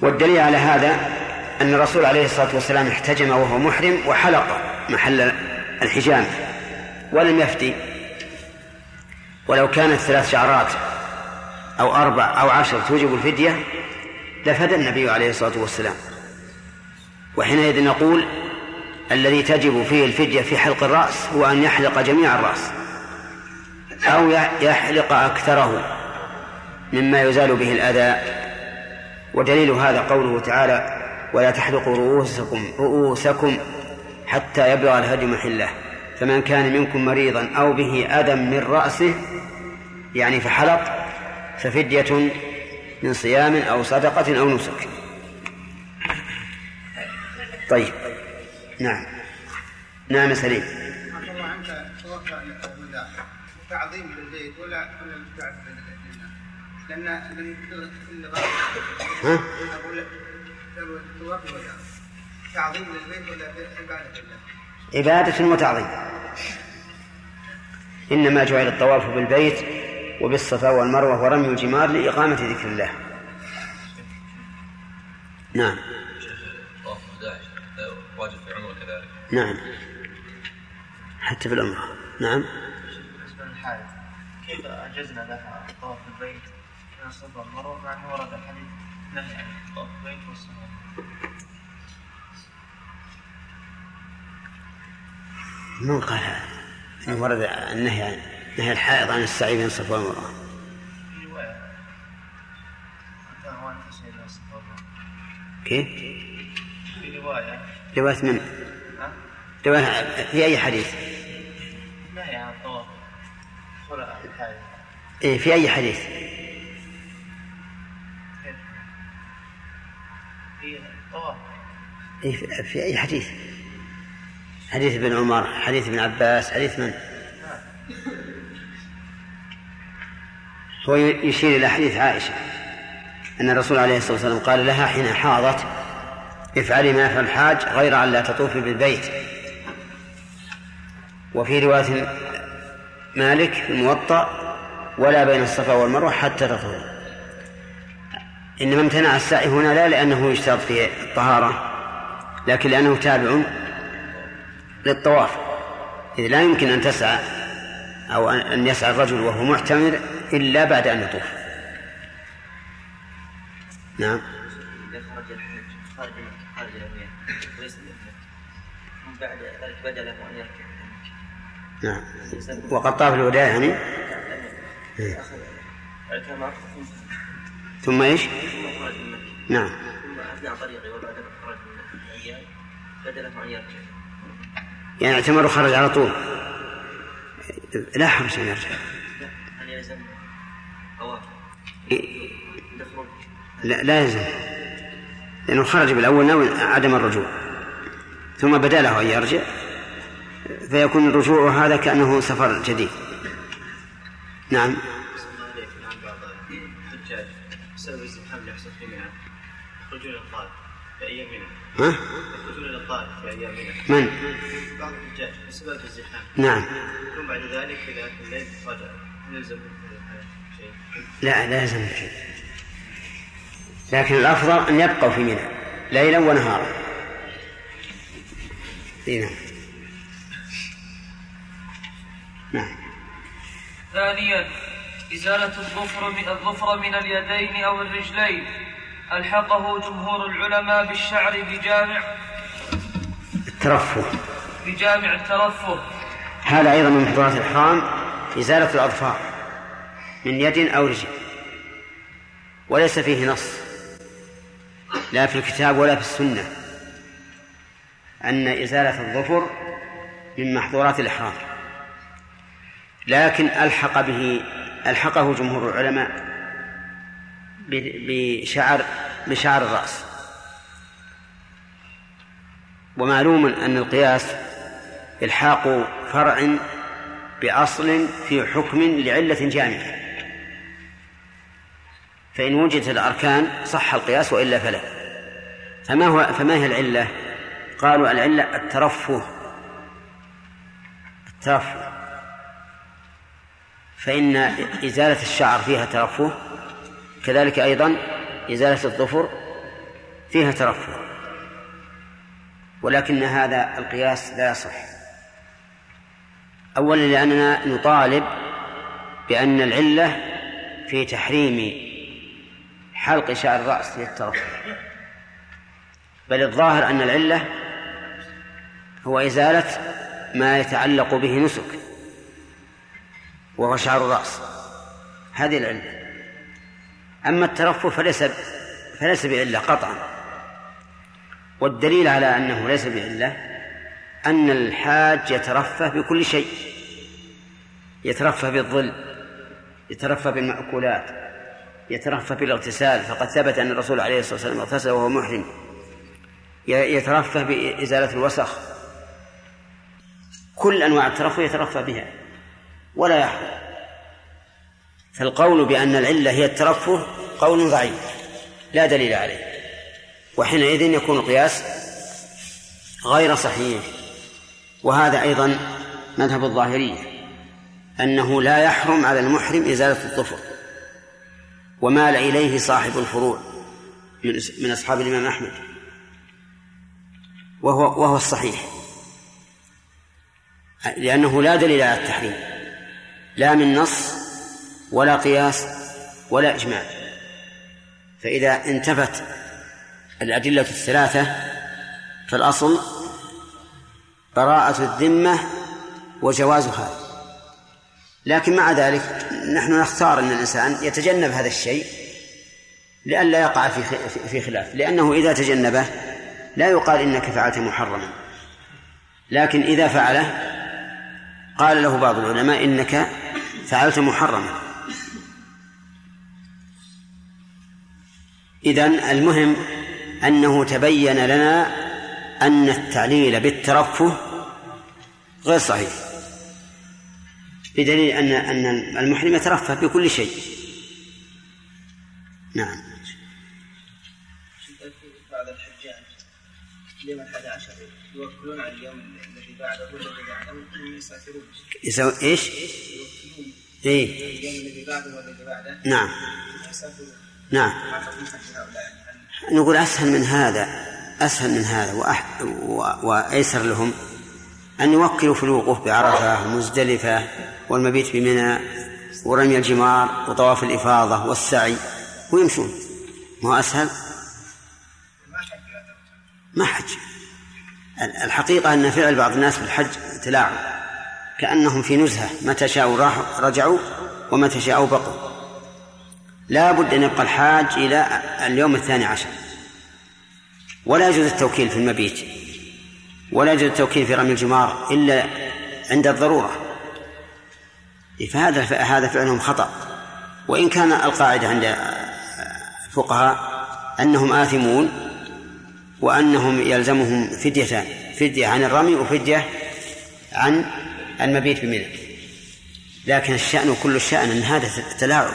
والدليل على هذا أن الرسول عليه الصلاة والسلام احتجم وهو محرم وحلق محل الحجام ولم يفتي ولو كانت ثلاث شعرات أو أربع أو عشر توجب الفدية لفدى النبي عليه الصلاة والسلام. وحينئذ نقول الذي تجب فيه الفدية في حلق الرأس هو أن يحلق جميع الرأس. أو يحلق أكثره مما يزال به الأذى. ودليل هذا قوله تعالى ولا تحلقوا رؤوسكم رؤوسكم حتى يبلغ الهدي محله. فمن كان منكم مريضا أو به أذى من رأسه يعني فحلق ففدية من صيام أو صدقة أو نسك. طيب. نعم. نعم سليم. الغرب ها؟ تعظيم للبيت ولا عبادة لله؟ عبادة وتعظيم. إنما جعل الطواف بالبيت وبالصفا والمروة ورمي الجمار لإقامة ذكر الله. نعم. واجب في كذلك نعم. حتى في العمرة نعم. بالنسبة للحائض كيف أجزنا لها الطواف بالبيت من الصفا والمروة مع أنه ورد الحديث نهي عن الطواف بالبيت والصفا من قال هذا؟ ورد النهي عن نهي الحائض عن السعي بين الصفا والمروة في رواية أنت هو أنت سيدنا الصفا والمروة كيف؟ في رواية رواية من؟ ها؟ رواية في أي حديث؟ نهي عن الطواف خلع الحائض إيه في أي حديث؟ إيه في- أي حديث؟ حديث ابن عمر حديث ابن عباس حديث من؟ هو يشير إلى حديث عائشة أن الرسول عليه الصلاة والسلام قال لها حين حاضت افعلي ما يفعل الحاج غير أن لا تطوفي بالبيت وفي رواية مالك في الموطأ ولا بين الصفا والمروة حتى تطهر إنما امتنع السعي هنا لا لأنه يشترط فيه الطهارة لكن لأنه تابع للطواف. إذ لا يمكن أن تسعى أو أن- يسعى الرجل وهو معتمر إلا بعد أن يطوف. نعم. إذا خرج خارج خارج وليس بعد ذلك أن نعم. وقد طاف الوداع يعني. إيه. اعتمر ثم إيش؟ نعم. يعني اعتمر وخرج على طول. لا حرج أن يرجع لا لا يلزم لأنه خرج بالأول ناوي عدم الرجوع. ثم بدا له أن يرجع. فيكون الرجوع هذا كأنه سفر جديد. نعم. بسبب الازدحام اللي يحصل في منى يخرجون إلى الطائف في أيام منى ها؟ يخرجون إلى الطائف في أيام منى من؟ بعض الحجاج بسبب الازدحام نعم. ثم بعد ذلك اذا الليل رجع يلزم شيء. لا لا يلزم شيء. لكن الأفضل أن يبقوا في منى ليلا ونهارا. إي نعم. نعم. ثانيا إزالة الظفر من الظفر من اليدين أو الرجلين. ألحقه جمهور العلماء بالشعر بجامع الترفه. بجامع الترفه. هذا أيضا من محظورات الإحرام إزالة الأظفار من يد أو رجل. وليس فيه نص. لا في الكتاب ولا في السنة. أن إزالة الظفر من محظورات الإحرام. لكن ألحق به ألحقه جمهور العلماء بشعر بشعر الرأس. ومعلوم أن القياس إلحاق فرع بأصل في حكم لعلة جامعة. فإن وجدت الأركان صح القياس وإلا فلا. فما هو فما هي العلة؟ قالوا العلة الترفه. الترفه. فإن إزالة الشعر فيها ترفه كذلك أيضا إزالة الظفر فيها ترفه ولكن هذا القياس لا يصح. أولا لأننا نطالب بأن العلة في تحريم حلق شعر الرأس للترفه بل الظاهر أن العلة هو إزالة ما يتعلق به نسك. وهو شعر الرأس. هذه العلة. أما الترفه فليس فليس بعلة قطعا. والدليل على أنه ليس بعلة أن الحاج يترفه بكل شيء. يترفه بالظل يترفه بالمأكولات يترفه بالاغتسال. فقد ثبت أن الرسول عليه الصلاة والسلام اغتسل وهو محرم. يترفه بإزالة الوسخ. كل أنواع الترفه يترفه بها. ولا يحرم. فالقول بأن العلة هي الترفه قول ضعيف لا دليل عليه. وحينئذ يكون القياس غير صحيح. وهذا أيضا مذهب الظاهرية أنه لا يحرم على المحرم إزالة الظفر. ومال إليه صاحب الفروع من أصحاب الإمام أحمد. وهو وهو الصحيح. لأنه لا دليل على التحريم. لا من نص ولا قياس ولا إجماع. فإذا انتفت الأدلة الثلاثة فالأصل براءة الذمة وجوازها. لكن مع ذلك نحن نختار أن الإنسان يتجنب هذا الشيء لئلا يقع في في خلاف. لأنه إذا تجنبه لا يقال إنك فعلت محرما لكن إذا فعله قال له بعض العلماء إنك فعلت محرما. إذن المهم أنه تبين لنا أن التعليل بالترفه غير صحيح. بدليل أن أن المحرم يترفه بكل شيء. نعم. بعض الحجاج اليوم الحادي عشر يوكلون على اليوم الذي بعده والذي بعده يسافرون إيش؟ بعده بعده نعم. نعم. نقول أسهل من هذا أسهل من هذا وأح... و... وأيسر لهم أن يوكلوا في الوقوف بعرفة ومزدلفة والمبيت بمنى ورمي الجمار وطواف الإفاضة والسعي ويمشون. ما أسهل؟ ما حج الحقيقة أن فعل بعض الناس في الحج تلاعب. كأنهم في نزهة. متى شاءوا راحوا رجعوا ومتى شاءوا بقوا. لا بد أن يبقى الحاج إلى اليوم الثاني عشر. ولا يجوز التوكيل في المبيت ولا يجوز التوكيل في رمي الجمار إلا عند الضرورة. فهذا هذا فعلهم خطأ. وإن كان القاعدة عند الفقهاء أنهم آثمون وأنهم يلزمهم فديتان فدية عن الرمي وفدية عن المبيت بمنى. لكن الشأن كل الشأن أن هذا تلاعب.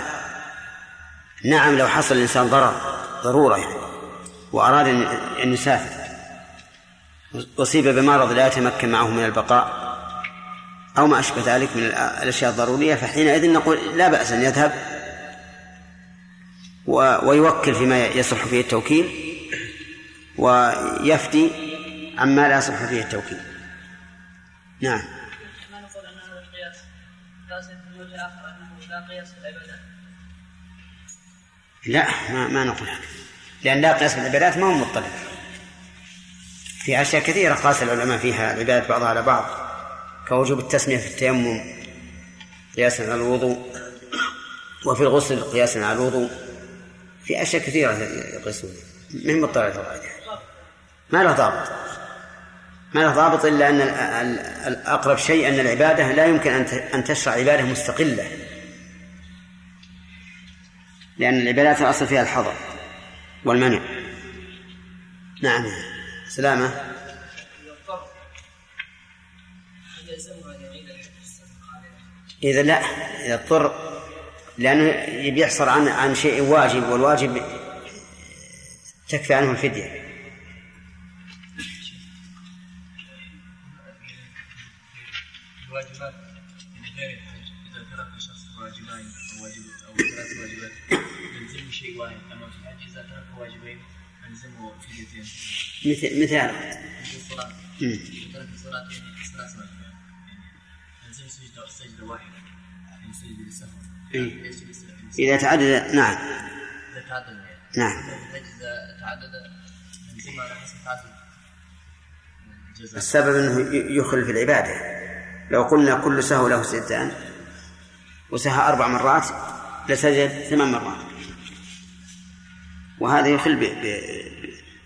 نعم لو حصل الإنسان ضرر ضرورة يعني وأراد أن يسافر. أصيب بمرض لا يتمكن معه من البقاء أو ما أشبه ذلك من الأشياء الضرورية فحينئذ نقول لا بأس أن يذهب ويوكل فيما يصح فيه التوكيل ويفتي عما لا يصح فيه التوكيل. نعم. لا ما, ما نقول لأن لا قياس العبادات ما هو مضطرب في أشياء كثيرة قاس العلماء فيها العبادات بعضها على بعض. كوجوب التسمية في التيمم قياسا على الوضوء. وفي الغسل قياسا على الوضوء. في أشياء كثيرة يقيسون. من مضطرب القاعدة ما له ضابط. ما له ضابط إلا أن الأقرب شيء أن العبادة لا يمكن أن تشرع عبادة مستقلة. لأن العبادات الأصل فيها الحظر والمنع. نعم. سلامة. إذا لا إذا اضطر لأنه بيحصل عن عن شيء واجب والواجب تكفي عنه الفدية. ليس للسهو. إذا تعدد نعم إذا تعدد يعني نعم. اذا تعدد على حسب السبب أنه ي- يخل في العبادة. لو قلنا كل سهو له سجدان وسهى أربع مرات لسجد ثمان مرات. وهذا يخل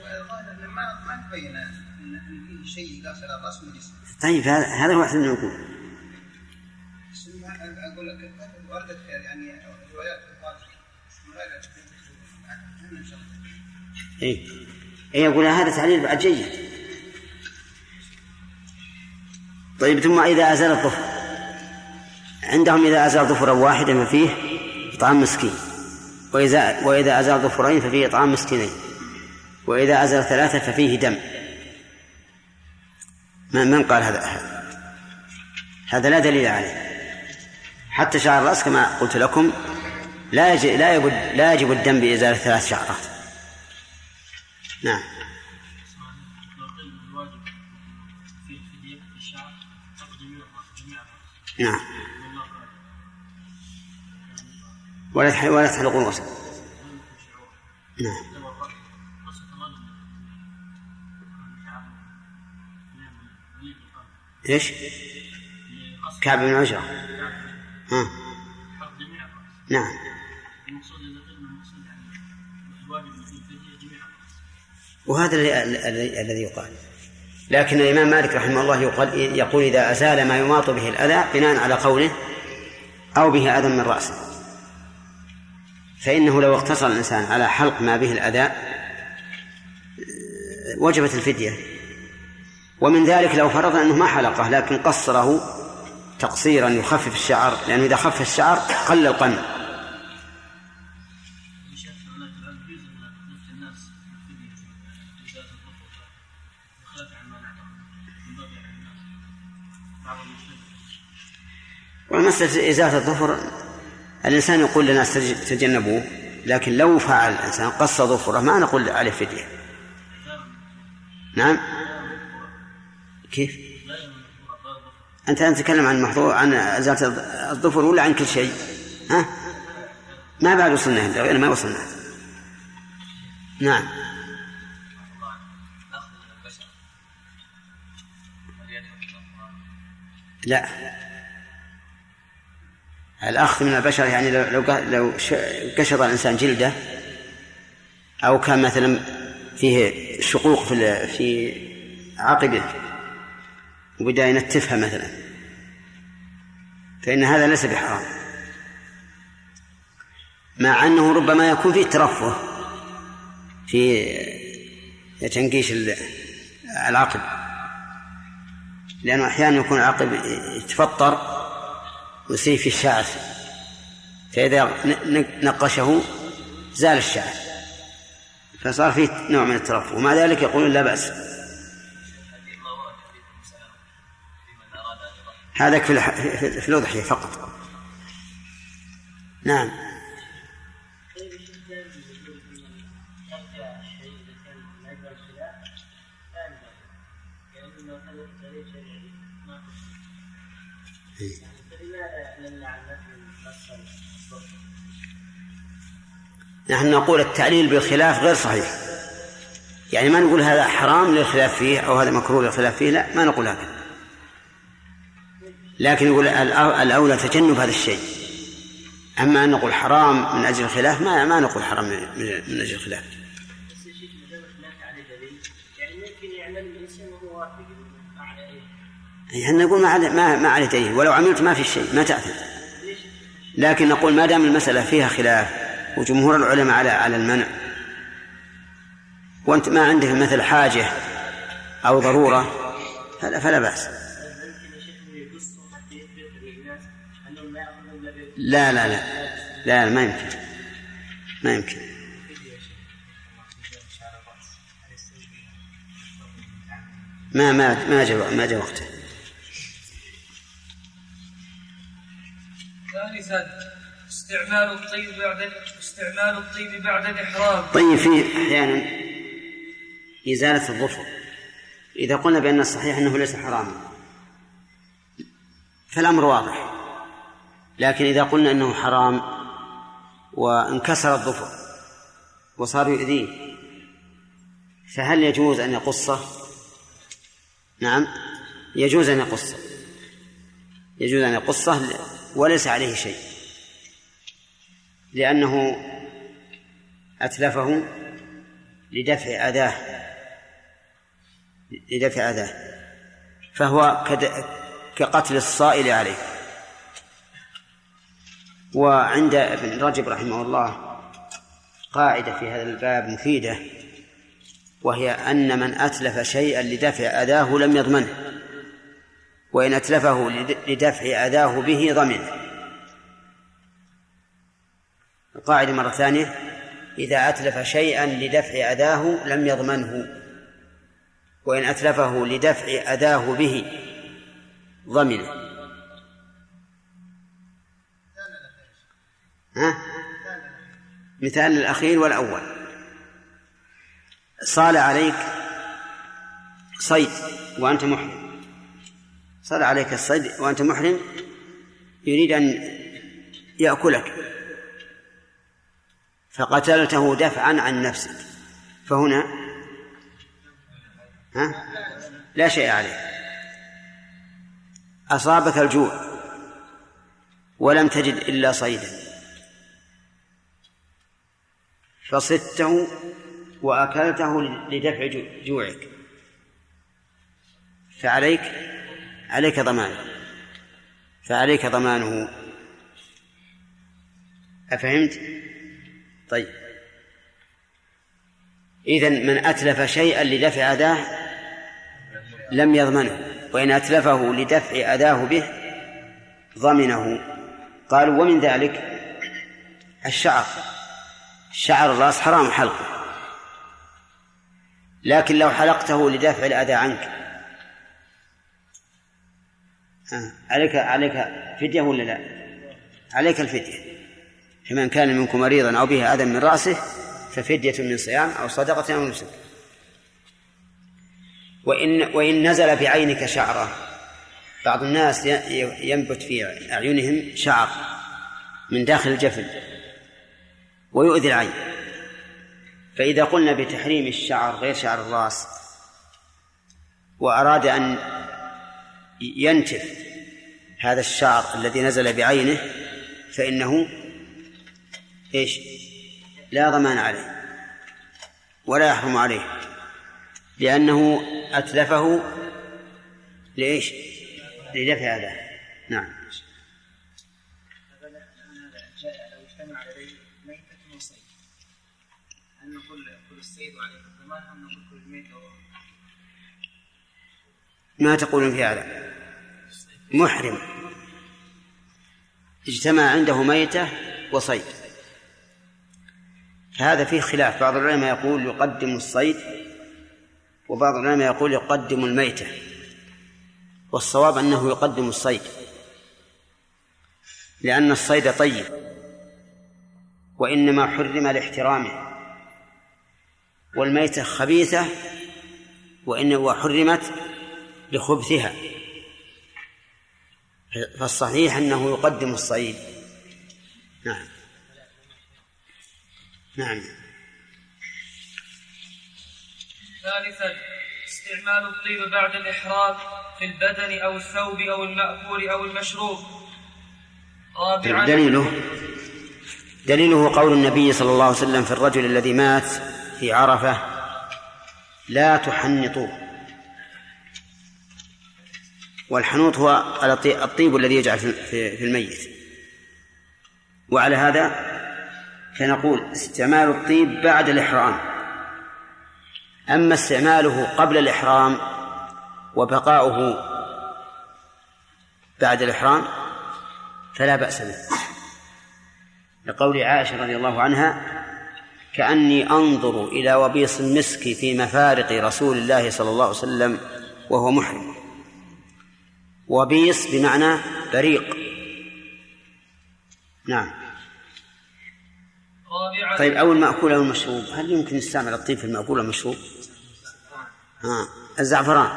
والظاهر انه ما ما تبين ان إن فيه شيء الرأس من الجسم طيب هذا هذا هو أحسن ما أقول لك وردت يعني روايات اي اي يقول هذا تعليل بعد جيد. طيب ثم إذا أزال الظفر عندهم إذا أزال ظفرا واحدا ففيه إطعام مسكين. واذا وإذا أزال ظفرين ففيه إطعام مسكينين. وإذا ازال ثلاثة ففيه دم. من من قال هذا؟ هذا لا دليل عليه. حتى شعر الرأس كما قلت لكم لا يجب لا يجب لا يجب الدم بإزالة ثلاث شعرات. نعم. الرأس الرأس نعم. ولا تح- ولا تحلقون الوسط نعم. إيش؟ كعب بن عجرة. ها. نعم. وهذا الذي يقال. لكن الإمام مالك رحمه الله يقال يقول إذا أزال ما يماط به الأذى بناء على قوله أو به أذى من رأسه. فإنه لو اقتصر الإنسان على حلق ما به الأذى وجبت الفدية. ومن ذلك لو فرض أنه ما حلقه لكن قصره تقصيرا يخفف الشعر لأنه إذا خف الشعر قل القمع ومسألة إزالة الظفر الإنسان يقول تج- تجنبوه لكن لو فعل الإنسان قص ظفره ما نقول عليه فدية. نعم؟ كيف؟ أنت أنت تتكلم عن المحظور عن إزالة الظفر ولا عن كل شيء؟ ها؟ ما بعد وصلنا غير ما وصلنا نعم لا الأخذ من البشر يعني لو لو قشط الإنسان جلده أو كان مثلا فيه شقوق في في عقبه وبدا ينتفها مثلا. فإن هذا ليس بحرام. مع أنه ربما يكون فيه ترفه في تنقيش ال- العقب. لأنه أحيانا يكون العقب يتفطر ويصير فيه شعر فإذا نقشه زال الشعر فصار فيه نوع من الترفه. ومع ذلك يقولون لا بأس. فلماذا نمنع الناس من قص الظفر؟ نحن نقول التعليل بالخلاف غير صحيح. يعني ما نقول هذا حرام للخلاف فيه أو هذا مكروه للخلاف فيه لا ما نقول هذا لكن يقول الأ- الأولى تجنب هذا الشيء. أما أن نقول حرام من أجل الخلاف ما ما نقول حرام من أجل الخلاف. يعني نقول ما عليه ما, ما عليه دليل ولو عملت ما في شيء ما تأثم لكن نقول ما دام المسألة فيها خلاف وجمهور العلماء على على المنع وأنت ما عندك مثل حاجة أو ضرورة فلا فلا بأس. لا لا لا. لا ما يمكن. ما يمكن. ما ما ما جاء ما جاء وقته. ثالثا استعمال الطيب بعد استعمال الطيب بعد الإحرام. طيب في أحيانا إزالة الظفر. إذا قلنا بأن الصحيح أنه ليس حراما فالأمر واضح. لكن إذا قلنا إنه حرام وانكسر الظفر وصار يؤذيه فهل يجوز أن يقصه؟ نعم يجوز أن يقصه. يجوز أن يقصه وليس عليه شيء. لأنه أتلفه لدفع أذاه لدفع أذاه فهو كقتل الصائل عليه. وعند ابن رجب رحمه الله قاعدة في هذا الباب مفيدة وهي أن من أتلف شيئا لدفع أذاه لم يضمنه وإن أتلفه لدفع أذاه به ضمنه القاعدة مرة ثانية إذا أتلف شيئا لدفع أذاه لم يضمنه وإن أتلفه لدفع أذاه به ضمنه ها؟ مثال الأخير والأول. صال عليك صيد وأنت محرم. صال عليك الصيد وأنت محرم يريد أن يأكلك. فقتلته دفعا عن نفسك. فهنا ها؟ لا شيء عليه أصابك الجوع ولم تجد إلا صيدا. فصدته وأكلته لدفع جوعك. فعليك عليك ضمانه فعليك ضمانه. أفهمت؟ طيب. إذن من أتلف شيئا لدفع أذاه لم يضمنه. وإن أتلفه لدفع أذاه به ضمنه. قالوا ومن ذلك الشعر. شعر الرأس حرام حلقه. لكن لو حلقته لدفع الأذى عنك. عليك عليك فدية ولا لا؟ عليك الفدية. فمن كان منكم مريضا أو به أذى من رأسه ففدية من صيام أو صدقة أو نسك. وإن وإن نزل بعينك شعرة بعض الناس ينبت في أعينهم شعر من داخل الجفن. ويؤذي العين فإذا قلنا بتحريم الشعر غير شعر الرأس وأراد أن ينتف هذا الشعر الذي نزل بعينه فإنه إيش؟ لا ضمان عليه ولا يحرم عليه لأنه أتلفه لإيش؟ لدفع هذا نعم ما تقولون في هذا. محرم. اجتمع عنده ميتة وصيد. هذا فيه خلاف. بعض العلماء يقول يقدم الصيد وبعض العلماء يقول يقدم الميتة. والصواب أنه يقدم الصيد. لأن الصيد طيب. وإنما حرم لاحترامه. والميتة خبيثة. وإن وحرمت لخبثها. فالصحيح أنه يقدم الصعيد نعم. نعم. ثالثا استعمال الطيب بعد الإحرام في البدن أو الثوب أو المأكول أو المشروب. رابعا دليله دليله قول النبي صلى الله عليه وسلم في الرجل الذي مات في عرفة لا تحنطوه. والحنوط هو الطيب الذي يجعل في الميت. وعلى هذا فنقول استعمال الطيب بعد الإحرام. أما استعماله قبل الإحرام وبقاؤه بعد الإحرام فلا بأس به. لقول عائشة رضي الله عنها كأني أنظر إلى وبيص المسك في مفارق رسول الله صلى الله عليه وسلم وهو محرم. وبيص بمعنى بريق نعم. طيب أو المأكول أو المشروب؟ هل يمكن نستعمل الطيب في المأكول والمشروب؟ ها الزعفران.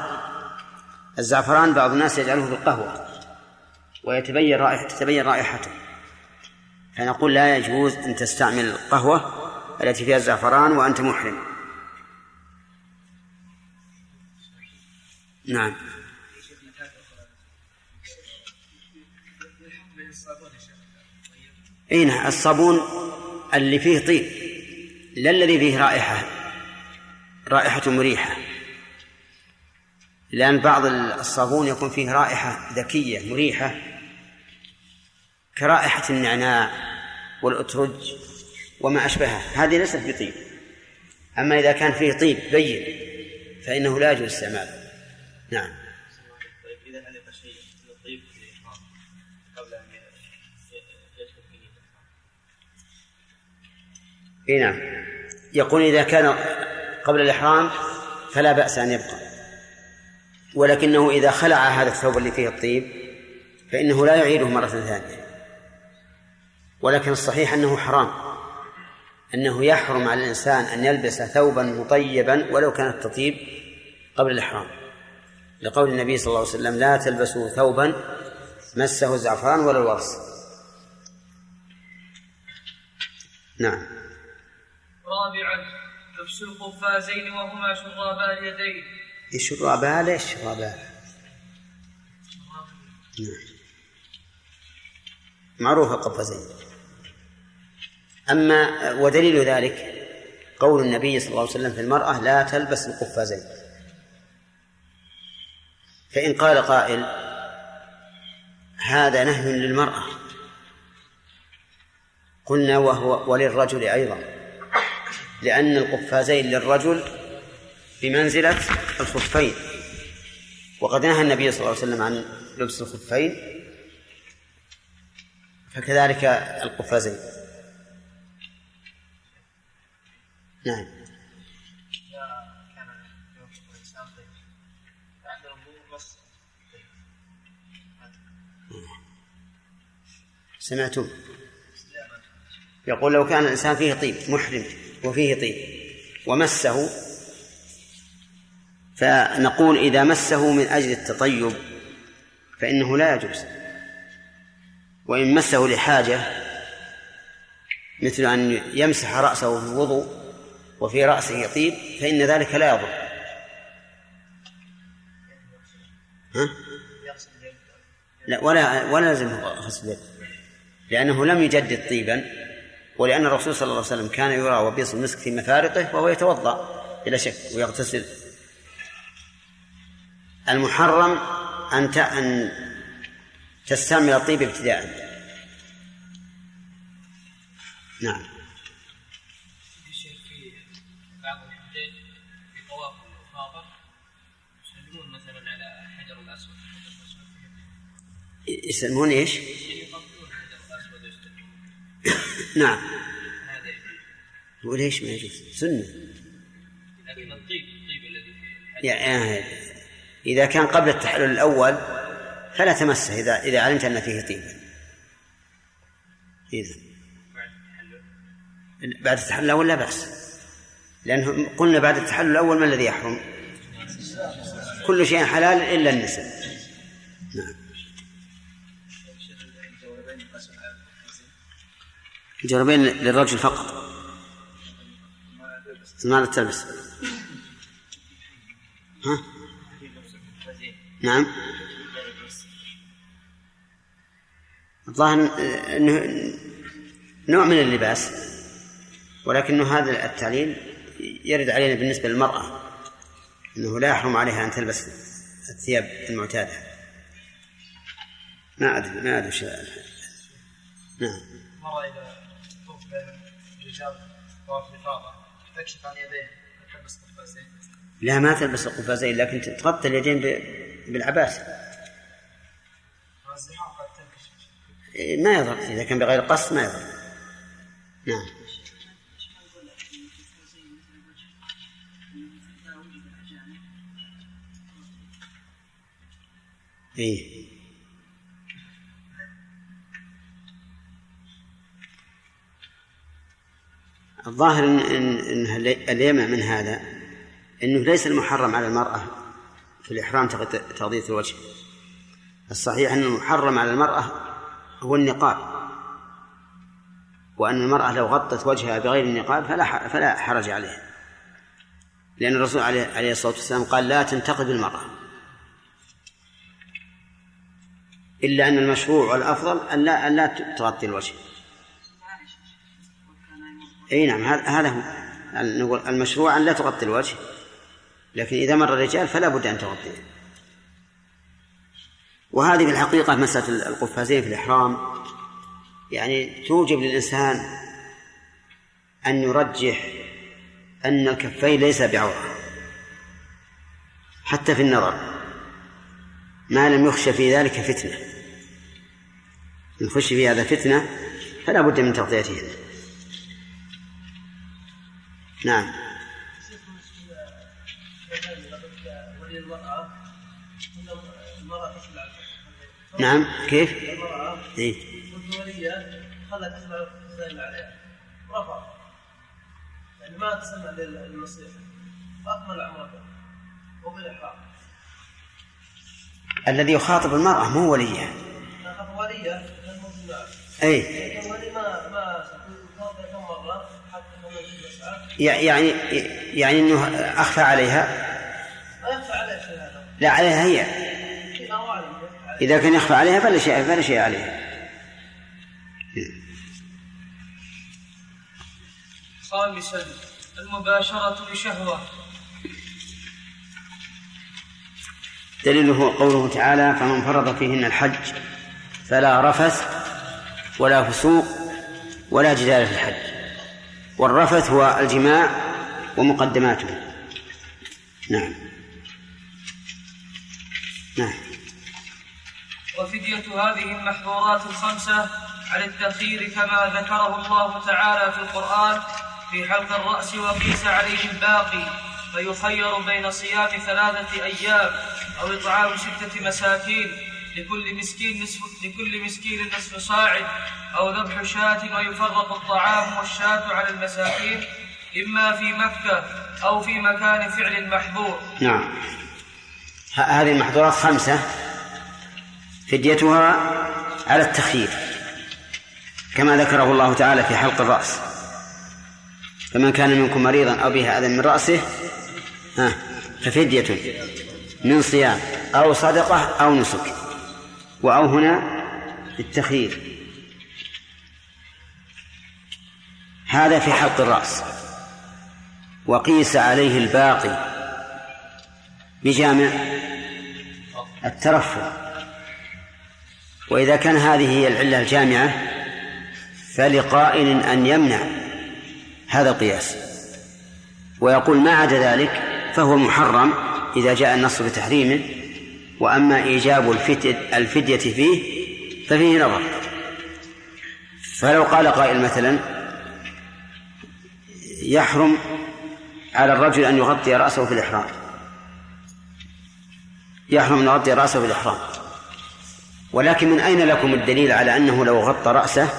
الزعفران بعض الناس يجعله في القهوة ويتبين رائحة تتبين رائحته. فنقول لا يجوز أن تستعمل القهوة التي فيها الزعفران وأنت محرم. نعم. اي نعم الصابون اللي فيه طيب لا الذي فيه رائحة رائحة مريحة. لأن بعض الصابون يكون فيه رائحة ذكية مريحة كرائحة النعناع والأترج وما أشبهها. هذه ليست بطيب أما إذا كان فيه طيب بين فإنه لا يجوز استعماله. نعم. إي نعم. يقول إذا كان قبل الإحرام فلا بأس أن يبقى. ولكنه إذا خلع هذا الثوب اللي فيه الطيب فإنه لا يعيده مرة ثانية. ولكن الصحيح أنه حرام. أنه يحرم على الإنسان أن يلبس ثوبا مطيبا ولو كان التطيب قبل الإحرام. لقول النبي صلى الله عليه وسلم لا تلبسوا ثوبا مسه الزعفران ولا الورس. نعم. رابعا لبس القفازين وهما شرابا اليدين الشرابان ليش شرابان. نعم. معروفة قفزين أما ودليل ذلك قول النبي صلى الله عليه وسلم في المرأة لا تلبس القفازين. فإن قال قائل هذا نهي للمرأة. قلنا وهو وللرجل أيضا. لأن القفازين للرجل بمنزلة الخفين. وقد نهى النبي صلى الله عليه وسلم عن لبس الخفين فكذلك القفازين. نعم. سمعتم. يقول لو كان الإنسان فيه طيب محرم. وفيه طيب. ومسه فنقول إذا مسه من أجل التطيب فإنه لا يجوز. وإن مسه لحاجة مثل أن يمسح رأسه في الوضوء وفي رأسه طيب فإن ذلك لا يضر. ها؟ لا ولا ولا لازم غسل لأنه لم يجدد طيبا. ولأن الرسول صلى الله عليه وسلم كان يرى وبيص المسك في مفارقه وهو يتوضأ بلا شك ويغتسل. المحرم أن أن تستعمل الطيب ابتداء. نعم. في شيء نعم. وليش ما يجوز؟ سنة. لكن الطيب الطيب الذي يعني إذا كان قبل التحلل الأول فلا تمسه إذا إذا علمت أن فيه طيبا إذا. بعد التحلل الأول لا بأس. لأنه قلنا بعد التحلل الأول ما الذي يحرم؟ كل شيء حلال إلا النساء نعم. جربين للرجل فقط. ما تلبس. ها؟ نعم. الظاهر إنه نوع من اللباس ولكنه هذا التعليل يرد علينا بالنسبة للمرأة إنه لا يحرم عليها أن تلبس الثياب المعتادة. ما ادري ما أدري نعم. طوف بين لا ما تلبس القفازين لكن تغطي اليدين بالعباس. إيه، ما يضر إذا كان بغير قصد ما يضر. نعم. إيه. الظاهر ان ان إن اليمع من هذا إنه ليس المحرم على المرأة في الإحرام تغ- تغطيه الوجه. الصحيح إن المحرم على المرأة هو النقاب. وأن المرأة لو غطت وجهها بغير النقاب فلا فلا حرج عليها. لأن الرسول عليه الصلاة والسلام قال لا تنتقد المرأة. إلا أن المشروع والأفضل أن لا أن لا تغطي الوجه. أي نعم هذا هو. المشروع أن لا تغطي الوجه. لكن إذا مر الرجال فلا بد أن تغطيه. وهذه في الحقيقة مسألة القفازين في الإحرام. يعني توجب للإنسان أن يرجح أن الكفين ليس بعورة حتى في النظر. ما لم يخشى في ذلك فتنة. إن خشي في هذا فتنة فلا بد من تغطيته. نعم ولي نعم كيف؟ المرأة إيه؟ والولية خلت زي اللي عليها رفع يعني ما تسمى للنصيحة أكمل عمرها وبالإحرام الذي يخاطب المرأة مو وليها ولية أي الولي ما ما يعني يعني أنه أخفى عليها؟ ما يخفى عليه شيء هذا. لا عليها هي. إذا كان يخفى عليها فلا شيء فلا شيء عليها. خامسا المباشرة بشهوة. دليله قوله تعالى فمن فرض فيهن الحج فلا رفث ولا فسوق ولا جدال في الحج. والرفث هو الجماع ومقدماته. نعم. نعم. وفدية هذه المحظورات الخمسة على التأخير كما ذكره الله تعالى في القرآن في حلق الرأس وقيس عليه الباقي فيخير بين صيام ثلاثة أيام أو إطعام ستة مساكين. لكل مسكين نصف لكل مسكين نصف صاع أو ذبح شاة ويفرق الطعام والشاة على المساكين إما في مكة أو في مكان فعل محظور. نعم. هذه المحظورات خمسة. فديتها على التخيير كما ذكره الله تعالى في حلق الرأس. فمن كان منكم مريضا أو به أذى من رأسه ففدية من صيام أو صدقة أو نسك. وأو هنا التخيير. هذا في حلق الرأس. وقيس عليه الباقي بجامع الترفع وإذا كان هذه هي العلة الجامعة فلقائل أن يمنع هذا القياس. ويقول ما عدا ذلك فهو محرم إذا جاء النص بتحريمه. وأما إيجاب الفدية, فيه ففيه نظر. فلو قال قائل مثلا يحرم على الرجل أن يغطي رأسه في الإحرام. يحرم أن يغطي رأسه في الإحرام. ولكن من أين لكم الدليل على أنه لو غطى رأسه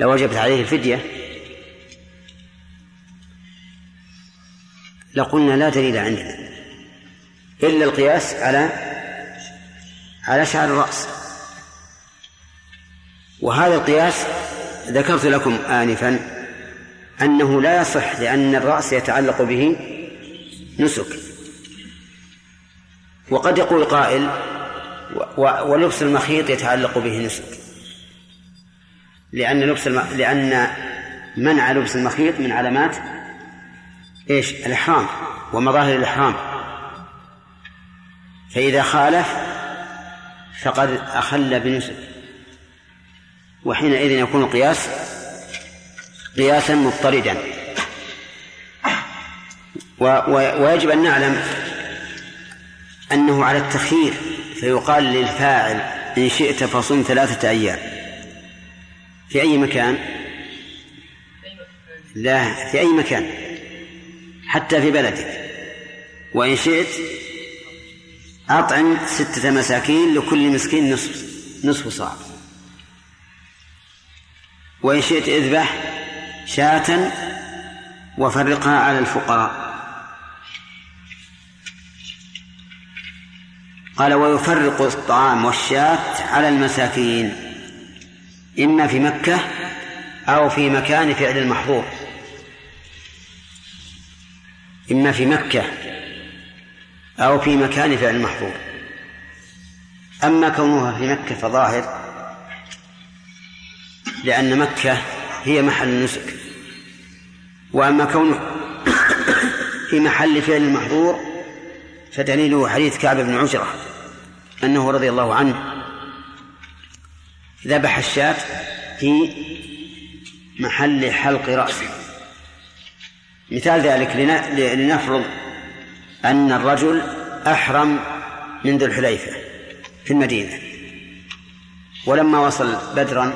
لوجبت عليه الفدية؟ لقلنا لا دليل عندنا. إلا القياس على على شعر الرأس. وهذا القياس ذكرت لكم آنفا أنه لا يصح لأن الرأس يتعلق به نسك. وقد يقول قائل ولبس المخيط يتعلق به نسك. لأن لبس الم... لأن منع لبس المخيط من علامات إيش؟ الإحرام ومظاهر الإحرام. فإذا خالف فقد أخل بنسك وحينئذ يكون القياس قياسا مضطردا. و... ويجب أن نعلم أنه على التخيير فيقال للفاعل إن شئت فصم ثلاثة أيام. في أي مكان؟ لا في أي مكان؟ حتى في بلدك. وإن شئت أطعم ستة مساكين لكل مسكين نصف نصف صاع. وإن شئت اذبح شاة وفرقها على الفقراء. قال ويفرق الطعام والشاة على المساكين إما في مكة أو في مكان فعل المحظور. إما في مكة أو في مكان فعل المحظور أما كونها في مكة فظاهر لأن مكة هي محل النسك. وأما كونه في محل فعل المحظور فدليله حديث كعب بن عجرة أنه رضي الله عنه ذبح الشاة في محل حلق رأسه. مثال ذلك لنفرض أن الرجل أحرم من ذو الحليفة في المدينة. ولما وصل بدرا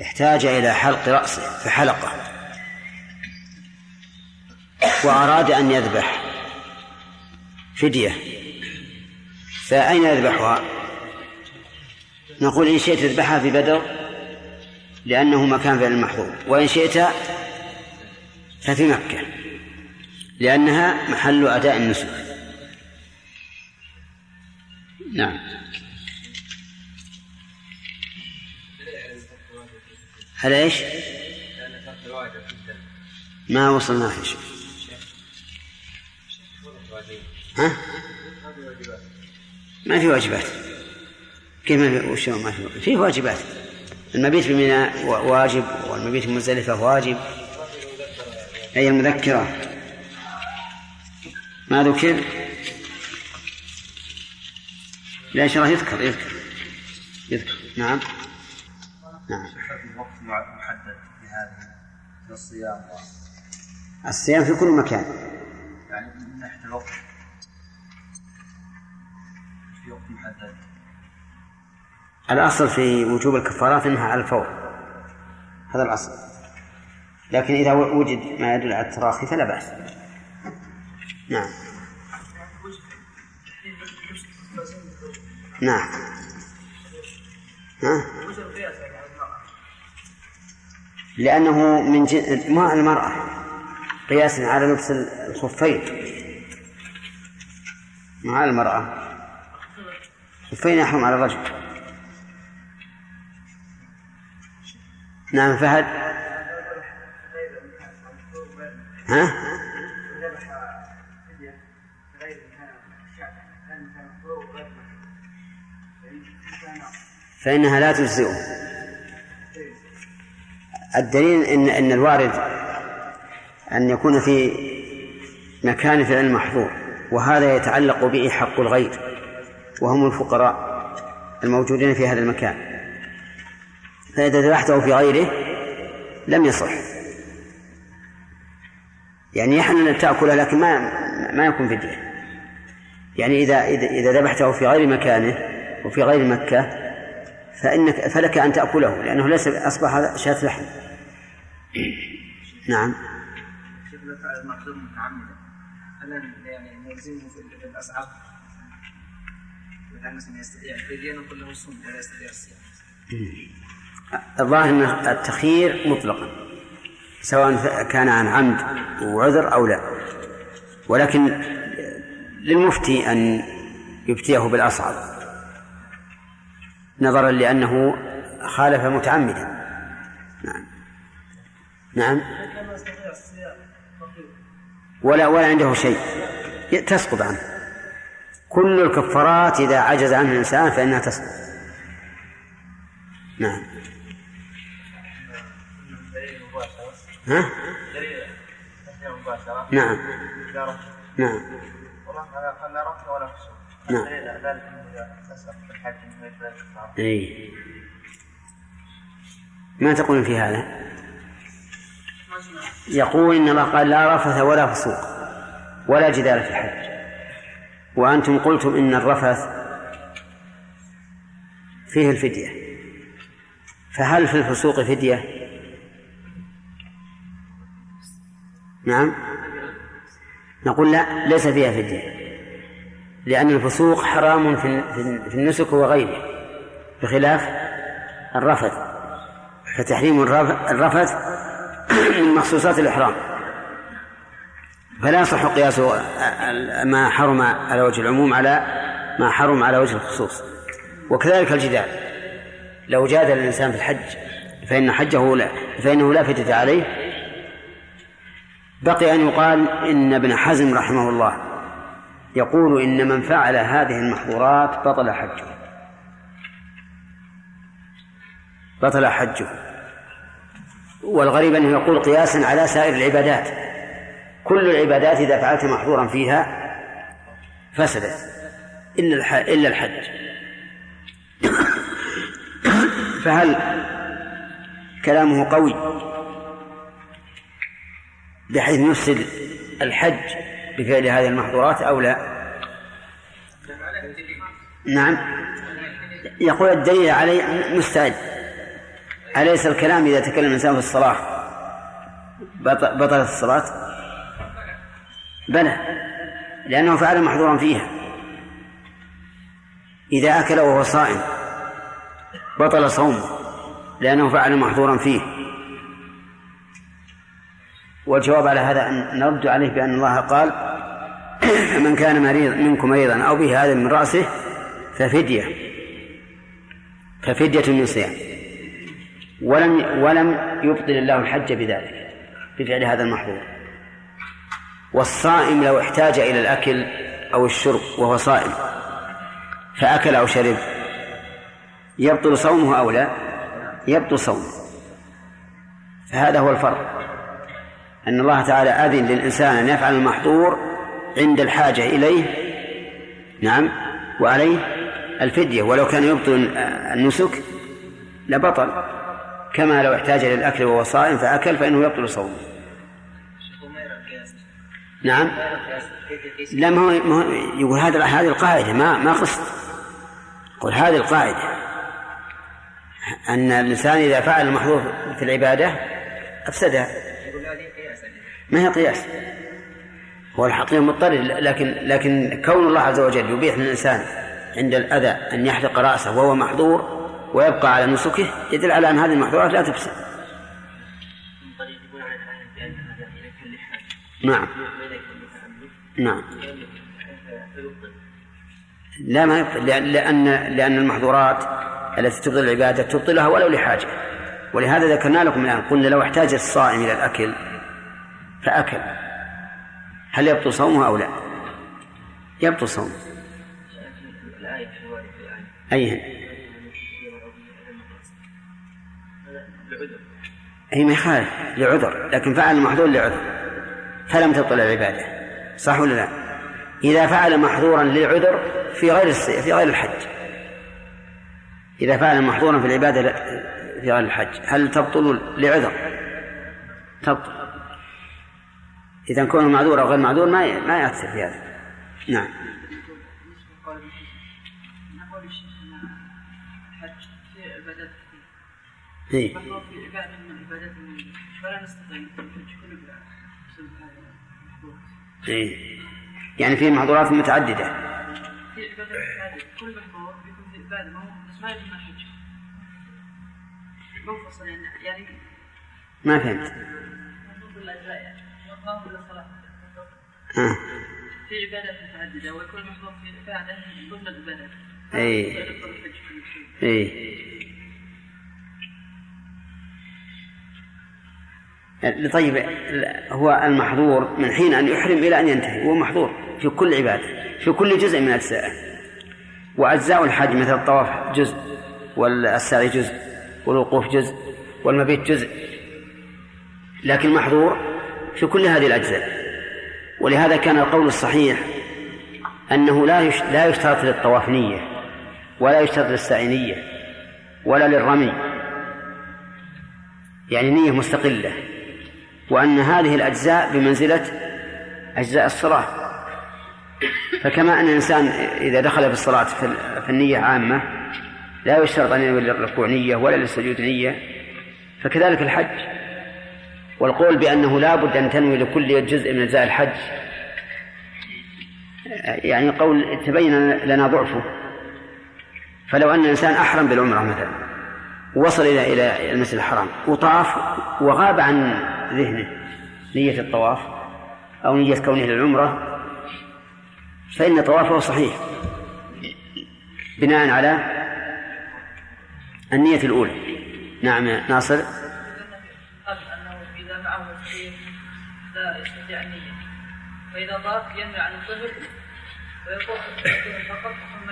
احتاج إلى حلق رأسه فحلقه. وأراد أن يذبح فدية. فأين يذبحها؟ نقول إن شئت اذبحها في بدر لأنه مكان فعل المحظور وإن شئت ففي مكة. لأنها محل أداء النسك. نعم. هل إيش؟ ما وصلنا في شيء ها؟ ما في واجبات. كيف ما في؟ وش ما في؟ فيه واجبات. المبيت بميناء واجب والمبيت بمزدلفة واجب. أي المذكرة؟ ما ذكر لا شرح يذكر يذكر يذكر. نعم. نعم. وقت محدد لهذه الصيام؟ الصيام في كل مكان. يعني من ناحية الوقت في وقت محدد. الأصل في وجوب الكفارات أنها على الفور. هذا الأصل. لكن إذا وجد ما يدل على التراخي فلا بأس. نعم. نعم. ها؟ لأنه من جن... ما المرأة. قياسا على لبس الخفين. مع المرأة. الخفين يحرم على الرجل. نعم فهد. ها؟ فإنها لا تجزئه. الدليل إن إن الوارد أن يكون في مكان فعل محظور وهذا يتعلق به حق الغير وهم الفقراء الموجودين في هذا المكان. فإذا ذبحته في غيره لم يصح. يعني يحن أن تأكله لكن ما ما يكون فدية. يعني إذا إذا ذبحته في غير مكانه وفي غير مكة فإنك فلك أن تأكله لأنه ليس أصبح شاة لحم. نعم. متعمدا هل يعني نلزمه له يستطيع الصيام الظاهر أن التخيير مطلقا سواء كان عن عمد وعذر أو لا. ولكن للمفتي أن يفتيه بالأصعب. نظرا لأنه خالف متعمدا. نعم. نعم. ولا ولا عنده شيء. تسقط عنه. كل الكفارات إذا عجز عنها الإنسان فإنها تسقط. نعم. ها؟ نعم نعم. نعم. أي. ما تقول في هذا؟ يقول إن الله قال لا رفث ولا فسوق ولا جدال في الحج. وأنتم قلتم إن الرفث فيه الفدية. فهل في الفسوق فدية؟ نعم. نقول لا ليس فيها فدية. لأن الفسوق حرام في النسك وغيره بخلاف الرفث. فتحريم الرفث من مخصوصات الإحرام. فلا يصح قياس ما حرم على وجه العموم على ما حرم على وجه الخصوص. وكذلك الجدال. لو جادل الإنسان في الحج فإن حجه لا فإنه لا فتة عليه. بقي أن يقال إن ابن حزم رحمه الله يقول إن من فعل هذه المحظورات بطل حجه. بطل حجه. والغريب أنه يقول قياسا على سائر العبادات. كل العبادات إذا فعلت محظورا فيها فسدت. إلا إلا الحج. فهل كلامه قوي بحيث يفسد الحج بفعل هذه المحظورات أو لا؟ نعم. يقول الدليل عليه مستعد. أليس الكلام إذا تكلم الإنسان في الصلاة؟ بطلت الصلاة؟ بلى. لأنه فعل محظورا فيها. إذا أكل وهو صائم بطل صومه لأنه فعل محظورا فيه. والجواب على هذا أن نرد عليه بأن الله قال من كان مريض منكم مريضا أو به هذا من رأسه ففدية. ففدية من صيام. ولم ولم يبطل الله الحج بذلك بفعل هذا المحظور. والصائم لو احتاج إلى الأكل أو الشرب وهو صائم فأكل أو شرب يبطل صومه أو لا؟ يبطل صومه. فهذا هو الفرق. أن الله تعالى أذن للإنسان أن يفعل المحظور عند الحاجة إليه نعم وعليه الفدية. ولو كان يبطل النسك لبطل كما لو احتاج للأكل وهو صائم فأكل فإنه يبطل صومه. نعم. لا ما هو يقول هذا هذه القاعدة ما ما قصد. يقول هذه القاعدة أن الإنسان إذا فعل المحظور في العبادة أفسدها. ما هي قياس؟ هو الحقيقة مضطر لكن لكن كون الله عز وجل يبيح للإنسان عند الأذى أن يحلق رأسه وهو محظور ويبقى على نسكه يدل على أن هذه المحظورات لا تفسد. نعم. نعم. لا ما يبطل لأن لأن المحظورات التي تبطل العبادة تبطلها ولو لحاجة. ولهذا ذكرنا لكم الآن قلنا لو احتاج الصائم إلى الأكل فأكل. هل يبطل صومه أو لا؟ يبطل صومه. أي أي ما يخالف لعذر لكن فعل المحظور لعذر. فلم تبطل العبادة صح ولا لا؟ إذا فعل محظورا للعذر في غير في غير الحج. إذا فعل محظورا في العبادة في غير الحج. هل تبطل لعذر؟ تبطل. إذا كونه معذور أو غير معذور ما ما يأثر في هذا. نعم. إيه؟ إيه؟ يعني في محظورات متعددة. في عبادات كل محظور بيكون في عبادة بس ما يجمع ما فهمت. في عبادات متعددة ويكون المحظور في عبادة ضمن العبادات أي أي طيب هو المحظور من حين أن يحرم إلى أن ينتهي هو محظور في كل عبادة في كل جزء من أجزائه وأجزاء الحج مثل الطواف جزء والسعي جزء والوقوف جزء والمبيت جزء. لكن محظور في كل هذه الأجزاء. ولهذا كان القول الصحيح أنه لا لا يشترط للطواف نية ولا يشترط للسعي نية ولا للرمي. يعني نية مستقلة وأن هذه الأجزاء بمنزلة أجزاء الصلاة. فكما أن الإنسان إذا دخل في الصلاة في النية عامة لا يشترط أن ينوي للركوع نية ولا للسجود نية فكذلك الحج. والقول بأنه لا بد أن تنوي لكل جزء من أجزاء الحج يعني قول تبين لنا ضعفه. فلو أن الإنسان أحرم بالعمرة مثلا وصل إلى إلى المسجد الحرام وطاف وغاب عن ذهنه نية الطواف أو نية كونه للعمرة فإن طوافه صحيح بناء على النية الأولى. نعم يا ناصر. قبل انه اذا معه لا يستطيع النية طاف يمنع عن الطفل ويطوف فقط ثم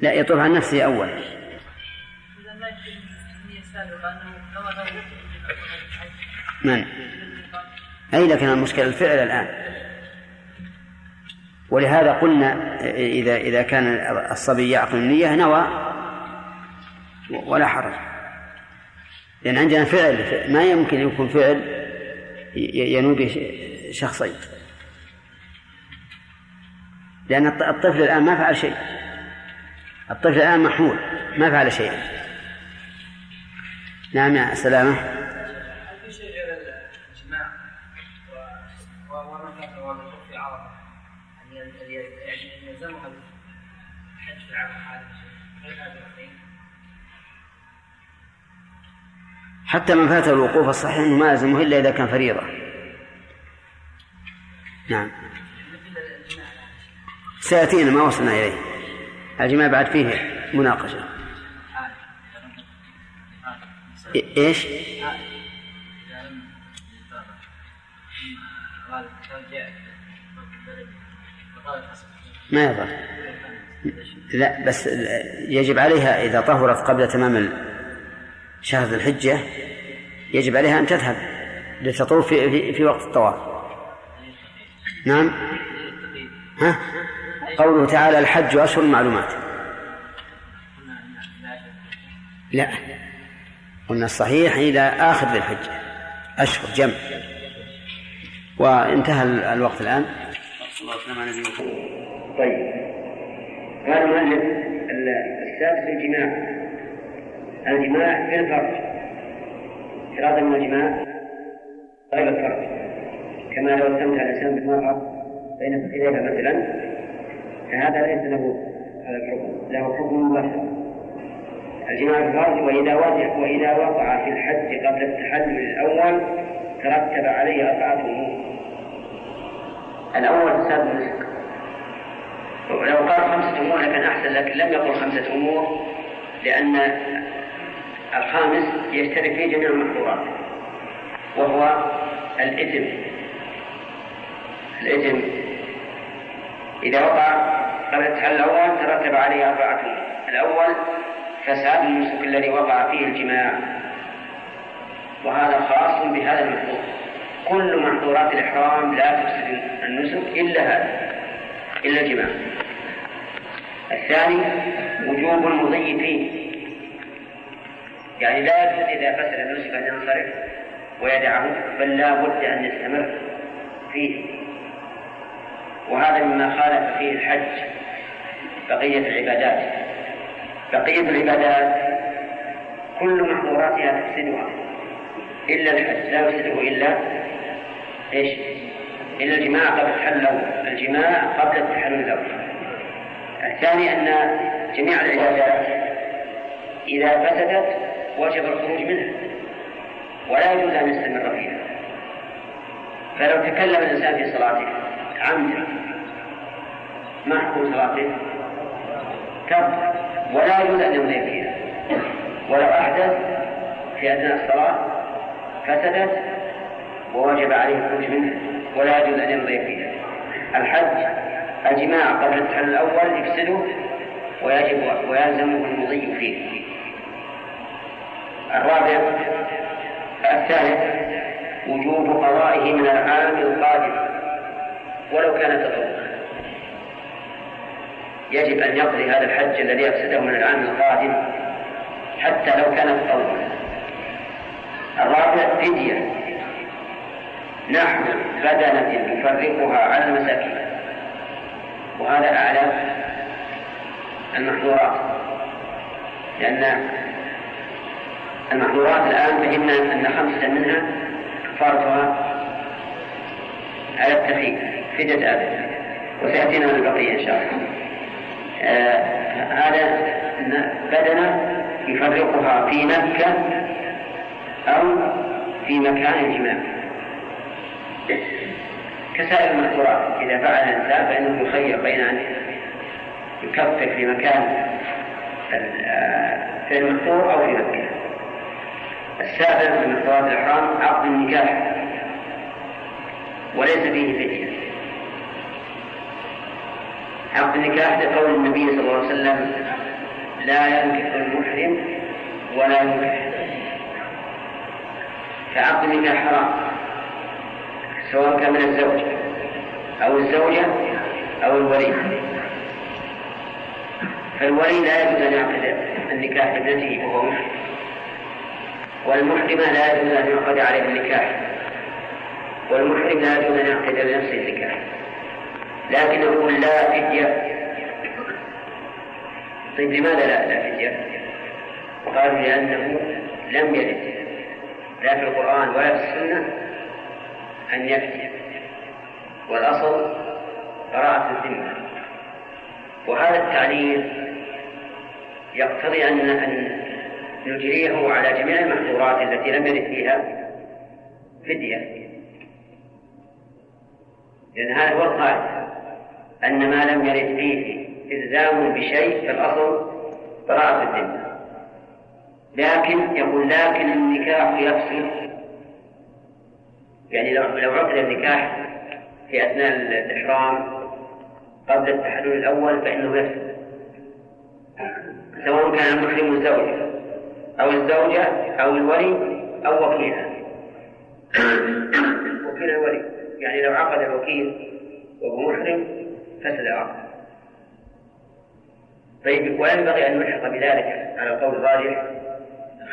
لا يطوف عن نفسه أولا اذا ما النية السابقه انه نوى له من أي لكن المشكلة الفعل الآن. ولهذا قلنا إذا إذا كان الصبي يعقل النية نوى. ولا حرج. لأن عندنا فعل ما يمكن يكون فعل ي- ينوي به شخصين. لأن الط- الطفل الآن ما فعل شيء. الطفل الآن محمول ما فعل شيئا نعم يا سلامة. شيء يعني يلزمها الحج في حتى من فاته الوقوف الصحيح إنه ما يلزمه إلا إذا كان فريضة. نعم. سيأتينا ما وصلنا إليه. الجماع بعد فيه مناقشة. إيش؟ ما يضر. لا بس يجب عليها إذا طهرت قبل تمام شهر ذي الحجة يجب عليها أن تذهب لتطوف في, في, في وقت الطواف. نعم. ها؟ قوله تعالى الحج اشهر معلومات. لا قلنا الصحيح إلى آخر ذي الحجة أشهر جمع وانتهى ال- الوقت الآن الله وسلم على نبينا محمد. طيب قال المؤلف ال- السادس الجماع الجماع في الفرج إرادة من الجماع غير الفرج كما لو استمتع الإنسان بالمرأة بين فخذيها مثلا فهذا ليس له هذا الحكم. له حكم مباشر. الجماع في الفرج وإذا وقع وإذا وقع في الحج قبل التحلل الأول ترتب عليه أربعة أمور. الأول فساد النسك لو قال خمسة أمور لكان أحسن لكن لم يقل خمسة أمور لأن الخامس يشترك فيه جميع المحظورات وهو الإثم. الإثم إذا وقع التحلل الأول ترتب عليه أربعة. الأول فساد النسك الذي وقع فيه الجماع. وهذا خاص بهذا المحظور. كل محظورات الإحرام لا تفسد النسك إلا هذا إلا الجماع. الثاني وجوب المضي فيه. يعني لا يجوز إذا فسد النسك أن ينصرف ويدعه بل لا بد أن يستمر فيه. وهذا مما خالف فيه الحج بقية العبادات. بقية العبادات كل محظوراتها تفسدها. إلا الحج لا يفسده إلا إيش؟ إلا الجماع قبل التحلل الجماع قبل التحلل الأول. الثاني أن جميع العبادات إذا فسدت وجب الخروج منها ولا يجوز أن يستمر فيها. فلو تكلم الإنسان في صلاته عمدا ما حكم صلاته؟ تبطل ولا يجوز أن يمضي فيها. ولو أحدث في أثناء الصلاة فسدت ووجب عليه الخروج منها ولا يجوز أن يمضي فيها. الحج الجماع قبل التحلل الأول يفسده ويجب ويلزمه المضي فيه. الرابع الثالث وجوب قضائه من العام القادم ولو كان تطوعا. يجب أن يقضي هذا الحج الذي أفسده من العام القادم حتى لو كان تطوعا. الرابع فدية. نحو بدنة يفرقها على المساكين وهذا أعلى المحظورات لأن المحظورات الآن فهمنا أن خمسة منها كفارتها على التخييم فدية أبد وسيأتينا البقية إن شاء الله. آه هذا بدنة يفرقها في مكة أو في مكان الجماع كسائر المحظورات إذا فعل الإنسان فإنه يخير بين أن يكفر في مكان في المختور أو في مكة. السابع من محظورات الإحرام عقد النكاح. وليس فيه فدية. عقد النكاح لقول النبي صلى الله عليه وسلم لا ينكح المحرم ولا ينكح فعقد النكاح حرام سواء كان من الزوج أو الزوجة أو الولي فالولي لا يجوز أن يعقد النكاح لابنته وهو محرم. والمحرمة لا يجوز أن يعقد عليه النكاح. والمحرم لا يجوز أن يعقد لنفسه النكاح. لكن نقول لا فدية. طيب لماذا لا لا فدية؟ قالوا لأنه لم يرد لا في القرآن ولا في السنة أن يفتي والأصل براءة الذمة. وهذا التعليل يقتضي أن أن نجريه على جميع المحظورات التي لم يرد فيها فدية. لأن هذا هو القاعدة. أن ما لم يرد فيه إلزام بشيء فالأصل براءة الذمة. لكن يقول لكن النكاح يفسد يعني لو لو عقد النكاح في أثناء الإحرام قبل التحلل الأول فإنه يفسد سواء كان المحرم الزوجة أو الزوجة أو الولي أو وكيلها وكيل الولي. يعني لو عقد الوكيل وهو محرم فسد العقد. طيب وينبغي أن نلحق بذلك على القول الراجح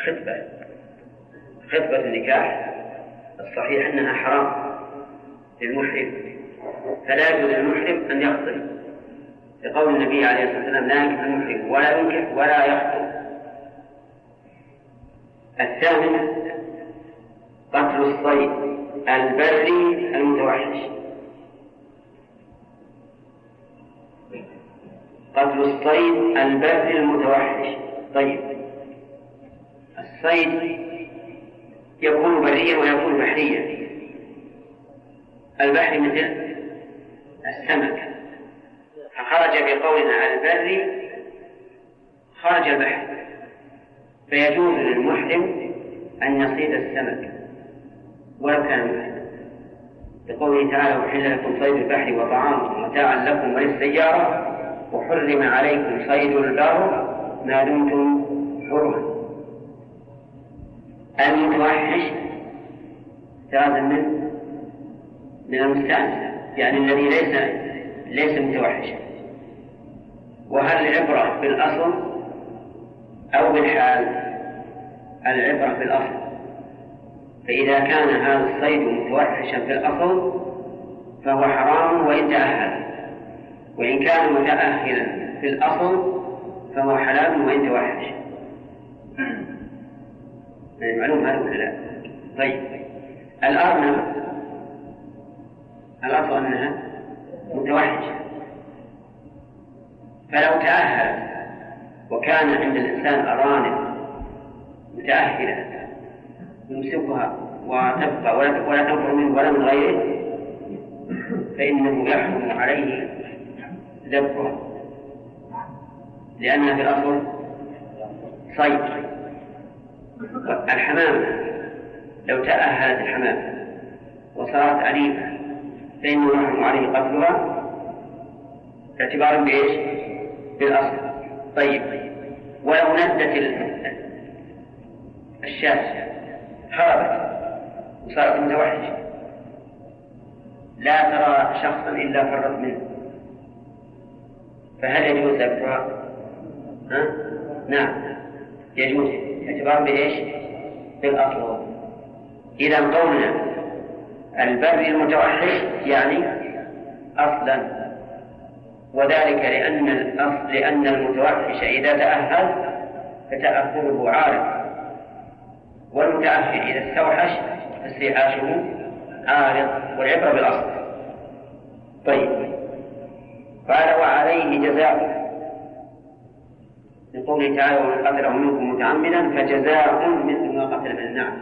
خطبة خطبة النكاح. الصحيح أنها حرام للمحرم فلا يجوز للمحرم أن يخطب. لقول النبي عليه الصلاة والسلام لا ينكح المحرم ولا ينكح ولا يخطب. الثامن قتل الصيد البري المتوحش. قتل الصيد البري المتوحش. طيب. الصيد يكون بريا ويكون بحريا البحر مثل السمك. فخرج بقولنا البري خرج البحر. فيجوز للمحرم أن يصيد السمك ولو كان محرما لقوله تعالى أحل لكم صيد البحر وطعامه متاعا لكم وللسيارة وحرم عليكم صيد البر ما دمتم حرما. المتوحش هذا من من المستأنس يعني الذي ليس ليس متوحشا. وهل العبرة بالأصل أو بالحال العبرة بالأصل فإذا كان هذا الصيد متوحشا في الأصل فهو حرام وإن تأهل. وإن كان متأهلا في الأصل فهو حلال وإن توحش. يعني معلوم هذا ولا لا؟ طيب الأرنب الأصل أنها متوحشة. فلو تأهل وكان عند الإنسان أرانب متأهلة يمسكها وتبقى ولا ولا منه ولا من غيره فإنه يحرم عليه ذبحها لأنها في الأصل صيد الحمامة لو تأهلت الحمامة وصارت أليفة فإنه يحرم عليه قتلها اعتبارا بإيش؟ بالأصل طيب ولو ندت الشاة هربت وصارت متوحشة لا ترى شخصا إلا فرت منه فهل يجوز ذبحها؟ ها؟ نعم يجوز اعتبارا بإيش؟ بالأصل إذا قولنا البر المتوحش يعني أصلا وذلك لأن لأن المتوحش إذا تأهل فتأهله عارض والمتأهل إذا استوحش فاستيحاشه عارض والعبرة بالأصل. طيب. قال وعليه جزاء. لقوله تعالى ومن قتله منكم متعمدا فجزاء مثل ما قتل من النعم.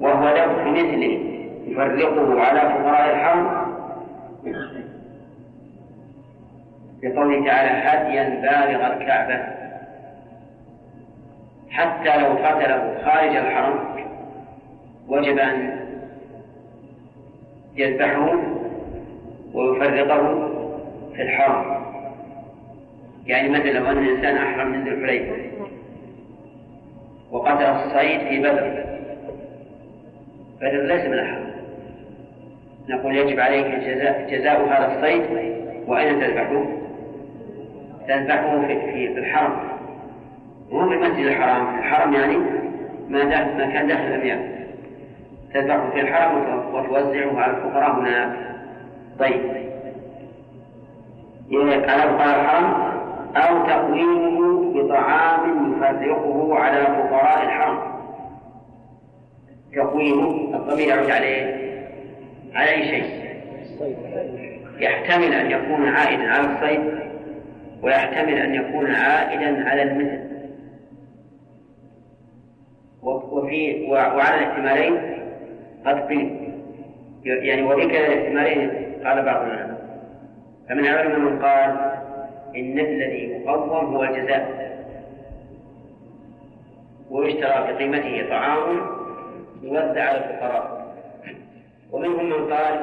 وهو ذبح مثله يفرقه على فقراء الحرم لقوله تعالى هديا بالغ الكعبة. حتى لو قتله خارج الحرم وجب أن يذبحه ويفرقه في الحرم. يعني مثلا لو أن الإنسان أحرم من ذي الحليفة وقتل الصيد في بدر. بدر ليس من الحرم. نقول يجب عليك جزاء, جزاء هذا الصيد وأين تذبحه؟ تذبحه في, في الحرم. مو في المسجد الحرام. الحرم يعني ما داخل ما كان داخل الأميال تذبحه في الحرم وتوزعه على الفقراء هناك طيب. على فقراء الحرم؟ أو تقويمه بطعام يفرقه على فقراء الحرم. تقويمه الضمير يعود عليه. على أي شيء؟ يحتمل أن يكون عائدا على الصيد. ويحتمل أن يكون عائدا على المثل. وفي وعلى الاحتمالين قد قيل يعني وبكلا الاحتمالين قال بعض العلماء فمن العلماء من قال إن الذي يقوم هو الجزاء. ويشترى بقيمته طعام يوزع على الفقراء. ومنهم من قال